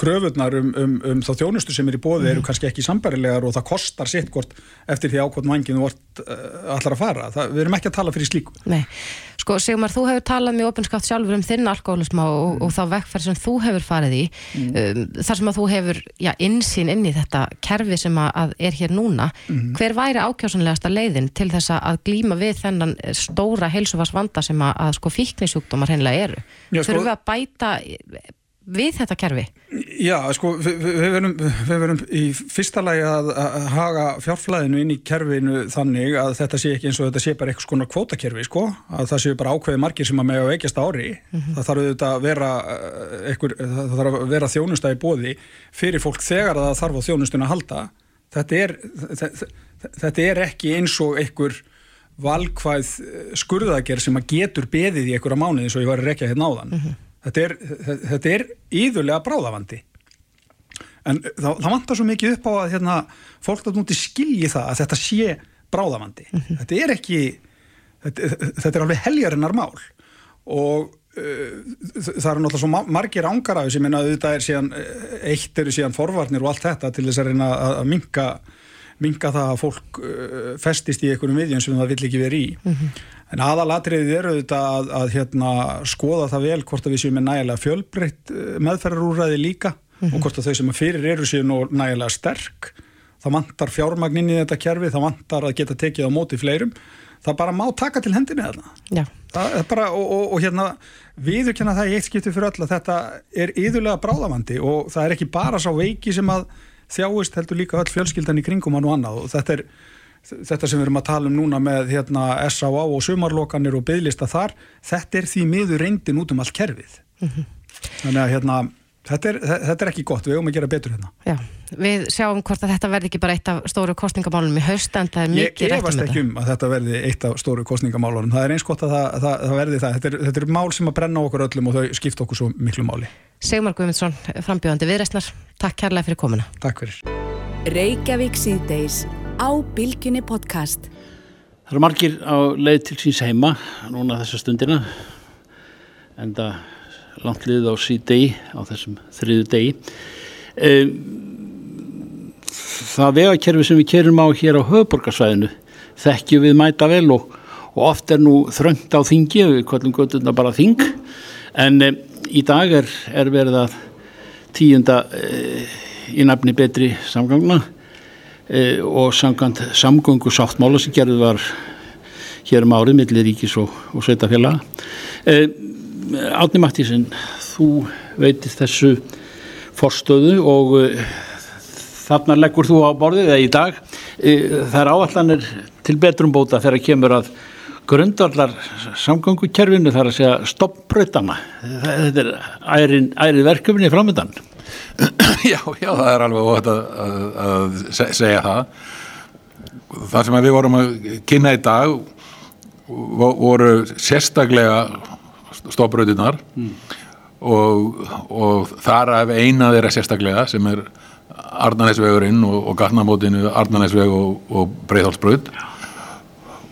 kröfurnar um, um, um þá þjónustu sem er í bóði eru mhm. kannski ekki sambarilegar og það kostar sitt hvort eftir því ákvotn vanginu vort uh, allar að fara. Það, við erum ekki að tala fyrir slíku. Nei. Sko Sigmar, þú hefur talað mjög opinskátt sjálfur um þinn alkoholism og, mm. og þá vekkferð sem þú hefur farið í mm. um, þar sem að þú hefur já, insýn inn í þetta kerfi sem að er hér núna. Mm. Hver væri ákjásanlegasta leiðin til þess að glýma við þennan stóra heilsufarsvanda sem að, að sko fíknisjúkdómar hreinlega eru? Já, sko, Þurfum við að bæta við þetta kerfi? Já, sko, við, við, verum, við verum í fyrsta lagi að, að haga fjárflæðinu inn í kerfinu þannig að þetta sé ekki eins og þetta sé bara eitthvað svona kvótakerfi, sko, að það sé bara ákveði margir sem að með að veikjast ári. Mm -hmm. það þarf auðvitað að vera eitthvað, eh, það þarf að vera þjónustæði bóði fyrir fólk þegar það þarf á þjónustun að halda. Þetta er, þetta, þetta er ekki eins og einhver valkvæð skurðager sem að getur beðið í einhverja mánuði eins og ég var að rekja hérna áðan. Mm -hmm þetta er, þetta er íðurlega bráðavandi. En það, það vantar svo mikið upp á að hérna, fólk átt núti skilji það að þetta sé bráðavandi. Mm -hmm. þetta er ekki þetta, þetta er alveg heljarinnar mál. Og uh, það eru náttúrulega svo margir ángar af þessi minna að þetta er síðan eitt eru síðan forvarnir og allt þetta til þess að reyna að, að minka minga það að fólk festist í einhverjum viðjum sem það vill ekki verið í. Mm -hmm. En aðalatriðið eru þetta að, að hérna, skoða það vel hvort að við séum með nægilega fjölbreytt uh, meðferðarúræði líka mm -hmm. og hvort að þau sem fyrir eru séu nægilega sterk. Það vantar fjármagnin í þetta kerfi það vantar að geta tekið á móti fleirum. Það bara má taka til hendinni þarna. Það er bara og, og, og hérna viðurkenna það í eitt skipti fyrir öll að þetta er yðurlega bráðavandi og það er ekki bara sá veiki sem að þjáist heldur líka öll fjölskyldan í kringum hann og annað og þetta er þetta sem við erum að tala um núna með hérna, S.A.A. og sumarlokanir og bygglista þar, þetta er því miður reyndin út um allt kerfið mm -hmm. þannig að hérna Þetta er, þetta er ekki gott, við höfum að gera betur hérna. Já, við sjáum hvort að þetta verði ekki bara eitt af stóru kostningamálunum í haust en það er mikið rætt um þetta. Ég efast ekki um að þetta verði eitt af stóru kostningamálunum. Það er eins gott að það, það, það verði það. Þetta er, þetta er mál sem að brenna okkur öllum og þau skipta okkur svo miklu máli. Segmar Guðmundsson, frambjóðandi viðreistnar, takk kærlega fyrir komuna. Takk fyrir. Reykjavík síðdeis á Bilginni podcast. Það eru margir á leið til síns heima núna þessa stundina en það langt lið á síðdegi á þessum þriðu degi. Það vegakerfi sem við kerum á hér á höfuborgarsvæðinu þekkjum við mæta vel og, og oft er nú þröngt á þingi, við kvöldum göttuna bara þing en í dag er, er verið að tíunda e, í nafni betri samgangna e, og samgönd samgöngu sáttmála sem gerði var hér um árið millir ríkis og, og sveitafélaga e, Átni Mattísson þú veitir þessu forstöðu og e, þarna leggur þú á borðið eða í dag það er áallanir til betrum bóta þegar kemur að grundarlar samgöngukerfinu þar að segja stoppbröðana þetta er ærin, ærið verkefni framöndan [clears throat] [laughs] Já, já, það er alveg óhætt að, að, að segja það það sem við vorum að kynna í dag voru sérstaklega stoppbröðunar mm. og, og þar af eina þeirra sérstaklega sem er Arnanæsvegurinn og, og Gatnamótinu Arnanæsveg og, og Breitholtsbröð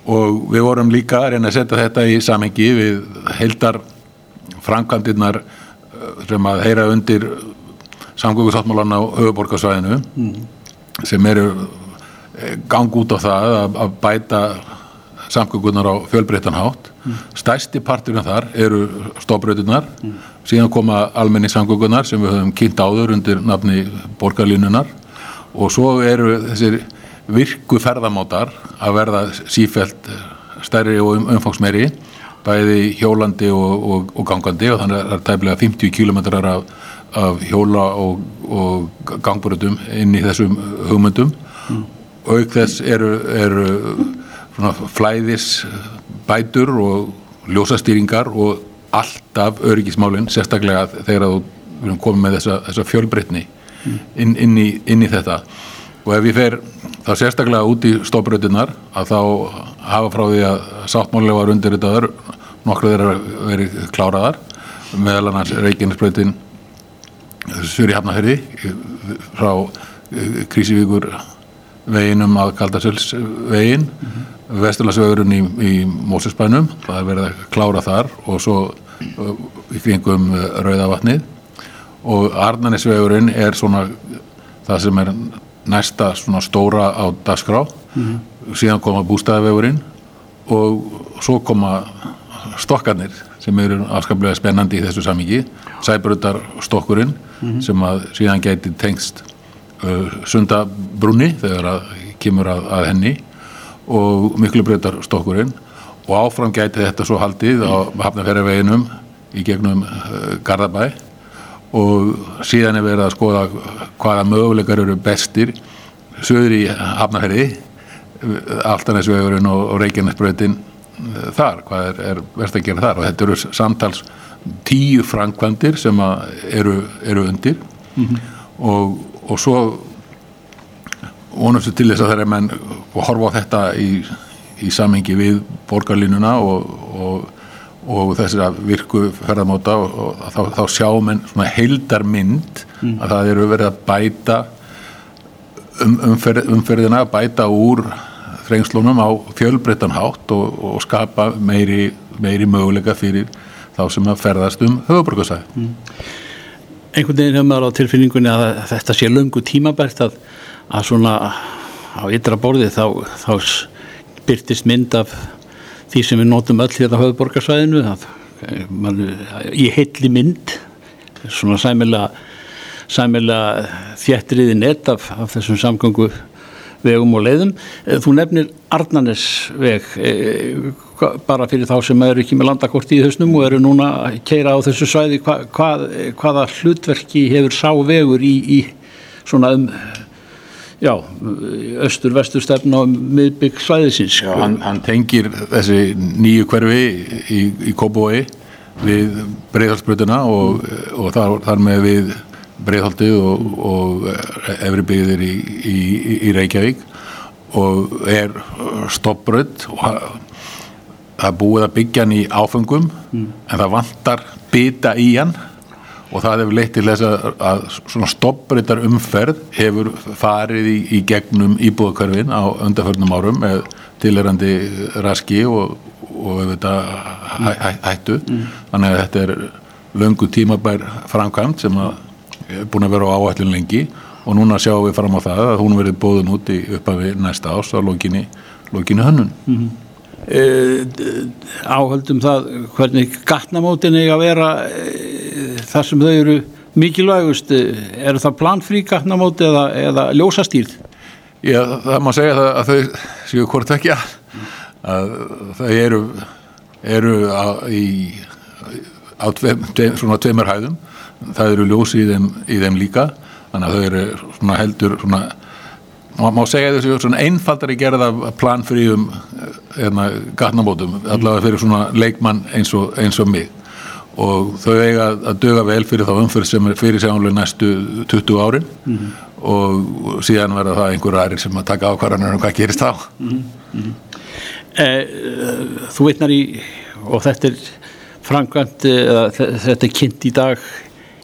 og við vorum líka að reyna að setja þetta í samengi við heildar framkvæmdirnar eh, sem að heyra undir samgöngusáttmálan á höfuborgarsvæðinu sem eru eh, gang út á það að, bæta samgöngunar á fjölbreyttan hátt. Stærsti parturinn þar eru stofbröðunar síðan koma almenni samgöngunar sem við höfum kynnt áður undir nafni borgarlínunar og svo eru þessir virku ferðamátar að verða sífælt stærri og um, umfangsmeiri bæði hjólandi og, og, og gangandi. Og þannig að það er tæmlega 50 kilometrar af, af hjóla og, og gangbröðum inn í þessum hugmyndum mm. auk þess eru, eru flæðis bætur og ljósastýringar og alltaf öryggismálinn sérstaklega þegar þú komið með þessa, þessa fjölbreytni inn, inn, í, inn í þetta og ef ég fer þá sérstaklega út í stóbröðunar að þá hafa frá því að sáttmáli var undir þetta öður nokkru þeirra verið kláraðar meðal annars Reykjanesbröðin Suri Hafnahöri frá eh, Krísivíkur veginum að Kaldasöls vegin mm -hmm. Vesturlandsvegurinn í, í Mósusbænum það er verið að klára þar og svo uh, í kringum uh, Rauðavatnið og Arnanisvegurinn er svona það sem er næsta svona stóra á dagskrá mm -hmm. síðan koma bústæðavegurinn og svo koma stokkarnir sem eru afskaplega spennandi í þessu samingi Sæbrutar stokkurinn mm -hmm. sem að síðan geti tengst uh, sundabrunni þegar að kemur að, að henni og miklu breytar stokkurinn. Og áfram gæti þetta svo haldið á hafnaferðarveginum í gegnum uh, Garðabæ. Og síðan er verið að skoða hvaða möguleikar eru bestir söður í hafnaferði Altanesvegurinn og, og Reykjanesbröðin þar, hvað er, er verðt að gera þar og þetta eru samtals tíu framkvæmdir sem eru, eru undir mm -hmm. og, og svo vonumstu til þess að þeirra menn horfa á þetta í, í samengi við borgarlínuna og, og, og þessir að virku ferðamóta og, og þá, þá sjá menn svona heildar mynd mm. að það eru verið að bæta um, umferð, umferðina, bæta úr þrengslunum á fjölbreyttan hátt og skapa meiri, meiri möguleika fyrir þá sem að ferðast um höfuborgarsæð. Mm. Einhvern veginn hefur maður á tilfinningunni að þetta sé löngu tímabært að að svona á yttra borði þá, þá byrtist mynd af því sem við nótum öll hérna á höfuborgarsvæðinu það, man, í heilli mynd svona sæmilega sæmilega þjættriði nett af, af þessum samgangu vegum og leiðum. Þú nefnir Arnanesveg eh, bara fyrir þá sem eru ekki með landakort í þessnum og eru núna að keira á þessu svæði hva, hvað, hvaða hlutverki hefur sá vegur í, í svona um já, östur-vestur stefn á miðbygg svæðisins Já, hann, hann tengir þessi nýju hverfi í, í Kópói við breyðhalsbröðuna og, og þar, þar með við breyðhaldi og, og efri byggðir í, í, í Reykjavík og er stoppbröð og það er búið að byggja hann í áfengum mm. en það vantar byta í hann og það hefur leitt til þess að, að svona stoppbreytar umferð hefur farið í, í gegnum íbúðakörfin á undarförnum árum með tilherandi raski og, og þetta, hæ, hæ, hættu mm. þannig að þetta er löngu tímabær framkvæmt sem er búin að vera á áhællin lengi og núna sjáum við fram á það að hún verið bóðun út í uppafi næsta ás á lókinni, hönnun mm -hmm. Eh, áhaldum það hvernig gatnamótin er að vera eh, þar sem þau eru mikilvægust eru það planfrí gatnamóti eða, eða ljósastýrð? Já, það má segja það að þau séu hvort ekki að þau eru, eru á, í, á tveim, tveim, svona tveimur hæðum það eru ljósi í þeim, í þeim líka þannig að þau eru svona heldur svona maður má segja þessu svona einfaldari gerða plan fyrir um hérna, gatnamótum, allavega fyrir svona leikmann eins og, eins og mig og þau eiga að döga vel fyrir þá umfyrð sem er fyrir sjáumlega næstu 20 árin mm -hmm. og síðan verða það einhver aðrir sem að taka ákvarðanir um hvað gerist þá mm -hmm. eh, Þú veitnar í og þetta er framkvæmt eða þetta er kynnt í dag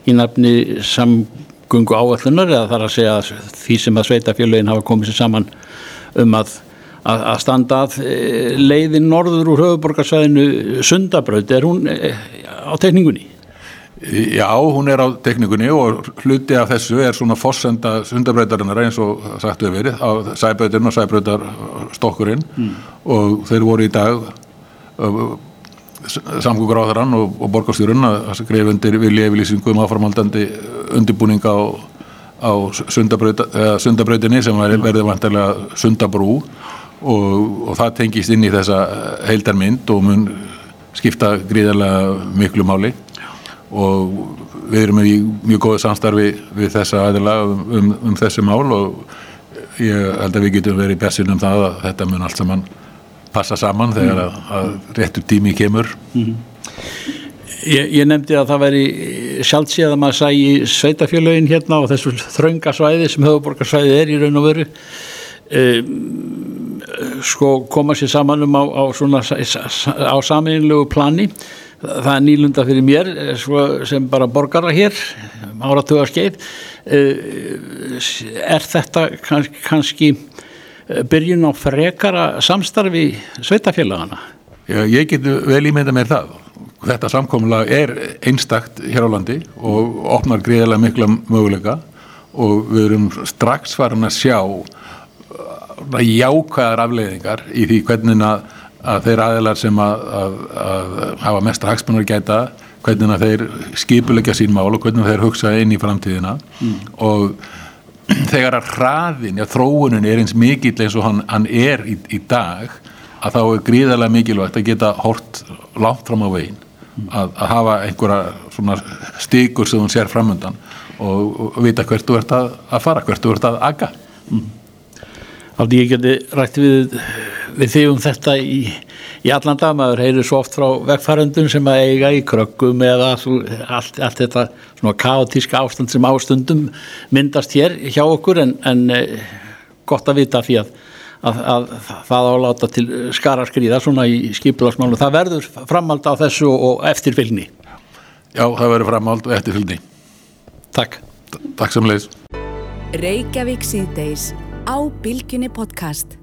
í nafni sam gungu áallunar eða þar að segja því sem að sveitafélagin hafa komið sér saman um að, að, að standa að e, leiðin norður úr höfuborgarsvæðinu sundabraut, er hún e, á tekningunni? Já, hún er á teknikunni og hluti af þessu er svona fossenda sundabröytarinnar eins og sagt við verið á sæbröytarinn og sæbröytarstokkurinn mm. og þeir voru í dag samgókur á þarann og, og borgarstjórun að skrifa undir vilja yfirlýsingu um áframaldandi undirbúning á, á sundabröytinni sem verði vantarlega sundabrú og, og það tengist inn í þessa heildarmynd og mun skipta gríðarlega miklu máli. Og við erum í mjög góðu samstarfi við þessa aðila um, um, um þessi mál og ég held að við getum verið bessin um það að þetta mun allt saman passa saman þegar að, að réttur tími kemur. Mm -hmm. ég, ég nefndi að það veri sjálfsíð að maður sæi sveitafjölögin hérna og þessu þröngasvæði sem höfuborgarsvæði er í raun og veru. Um, sko koma sér saman um á, á, á saminlegu plani. Það er nýlunda fyrir mér eh, sem bara borgara hér áratuga skeið eh, er þetta kannski eh, byrjun á frekara samstarfi sveitafélagana? Já, ég get vel ímynda mér það þetta samkomla er einstakt hér á landi og opnar greiðilega mikla möguleika og við erum strax farin að sjá jákvæðar afleiðingar í því hvernig að að þeir aðeinar sem að, að, að hafa mest hagsmunar gæta hvernig að þeir skipulegja sín mál og hvernig þeir hugsa inn í framtíðina mm. og þegar að hraðin, já þróunin er eins mikill eins og hann, hann er í, í dag að þá er gríðarlega mikilvægt að geta hort látt fram á veginn að, að hafa einhverja stíkur sem hún sér framöndan og, og vita hvert þú ert að fara, hvert þú ert að aga mm. Aldrei ég geti rætt við við þýjum þetta í, í allan dag, maður heyrir svo oft frá vegfærandun sem að eiga í krökkum eða allt, allt þetta svona kaotíska ástand sem ástundum myndast hér hjá okkur en, en eh, gott að vita því að, að, að það áláta til skara skrýða svona í skipilagsmálu. Það verður framhald á þessu og eftirfylgni. Já, það verður framhald og eftirfylgni. Takk. Takk sem leiðis. Reykjavík síðdeis á Bilginni podcast.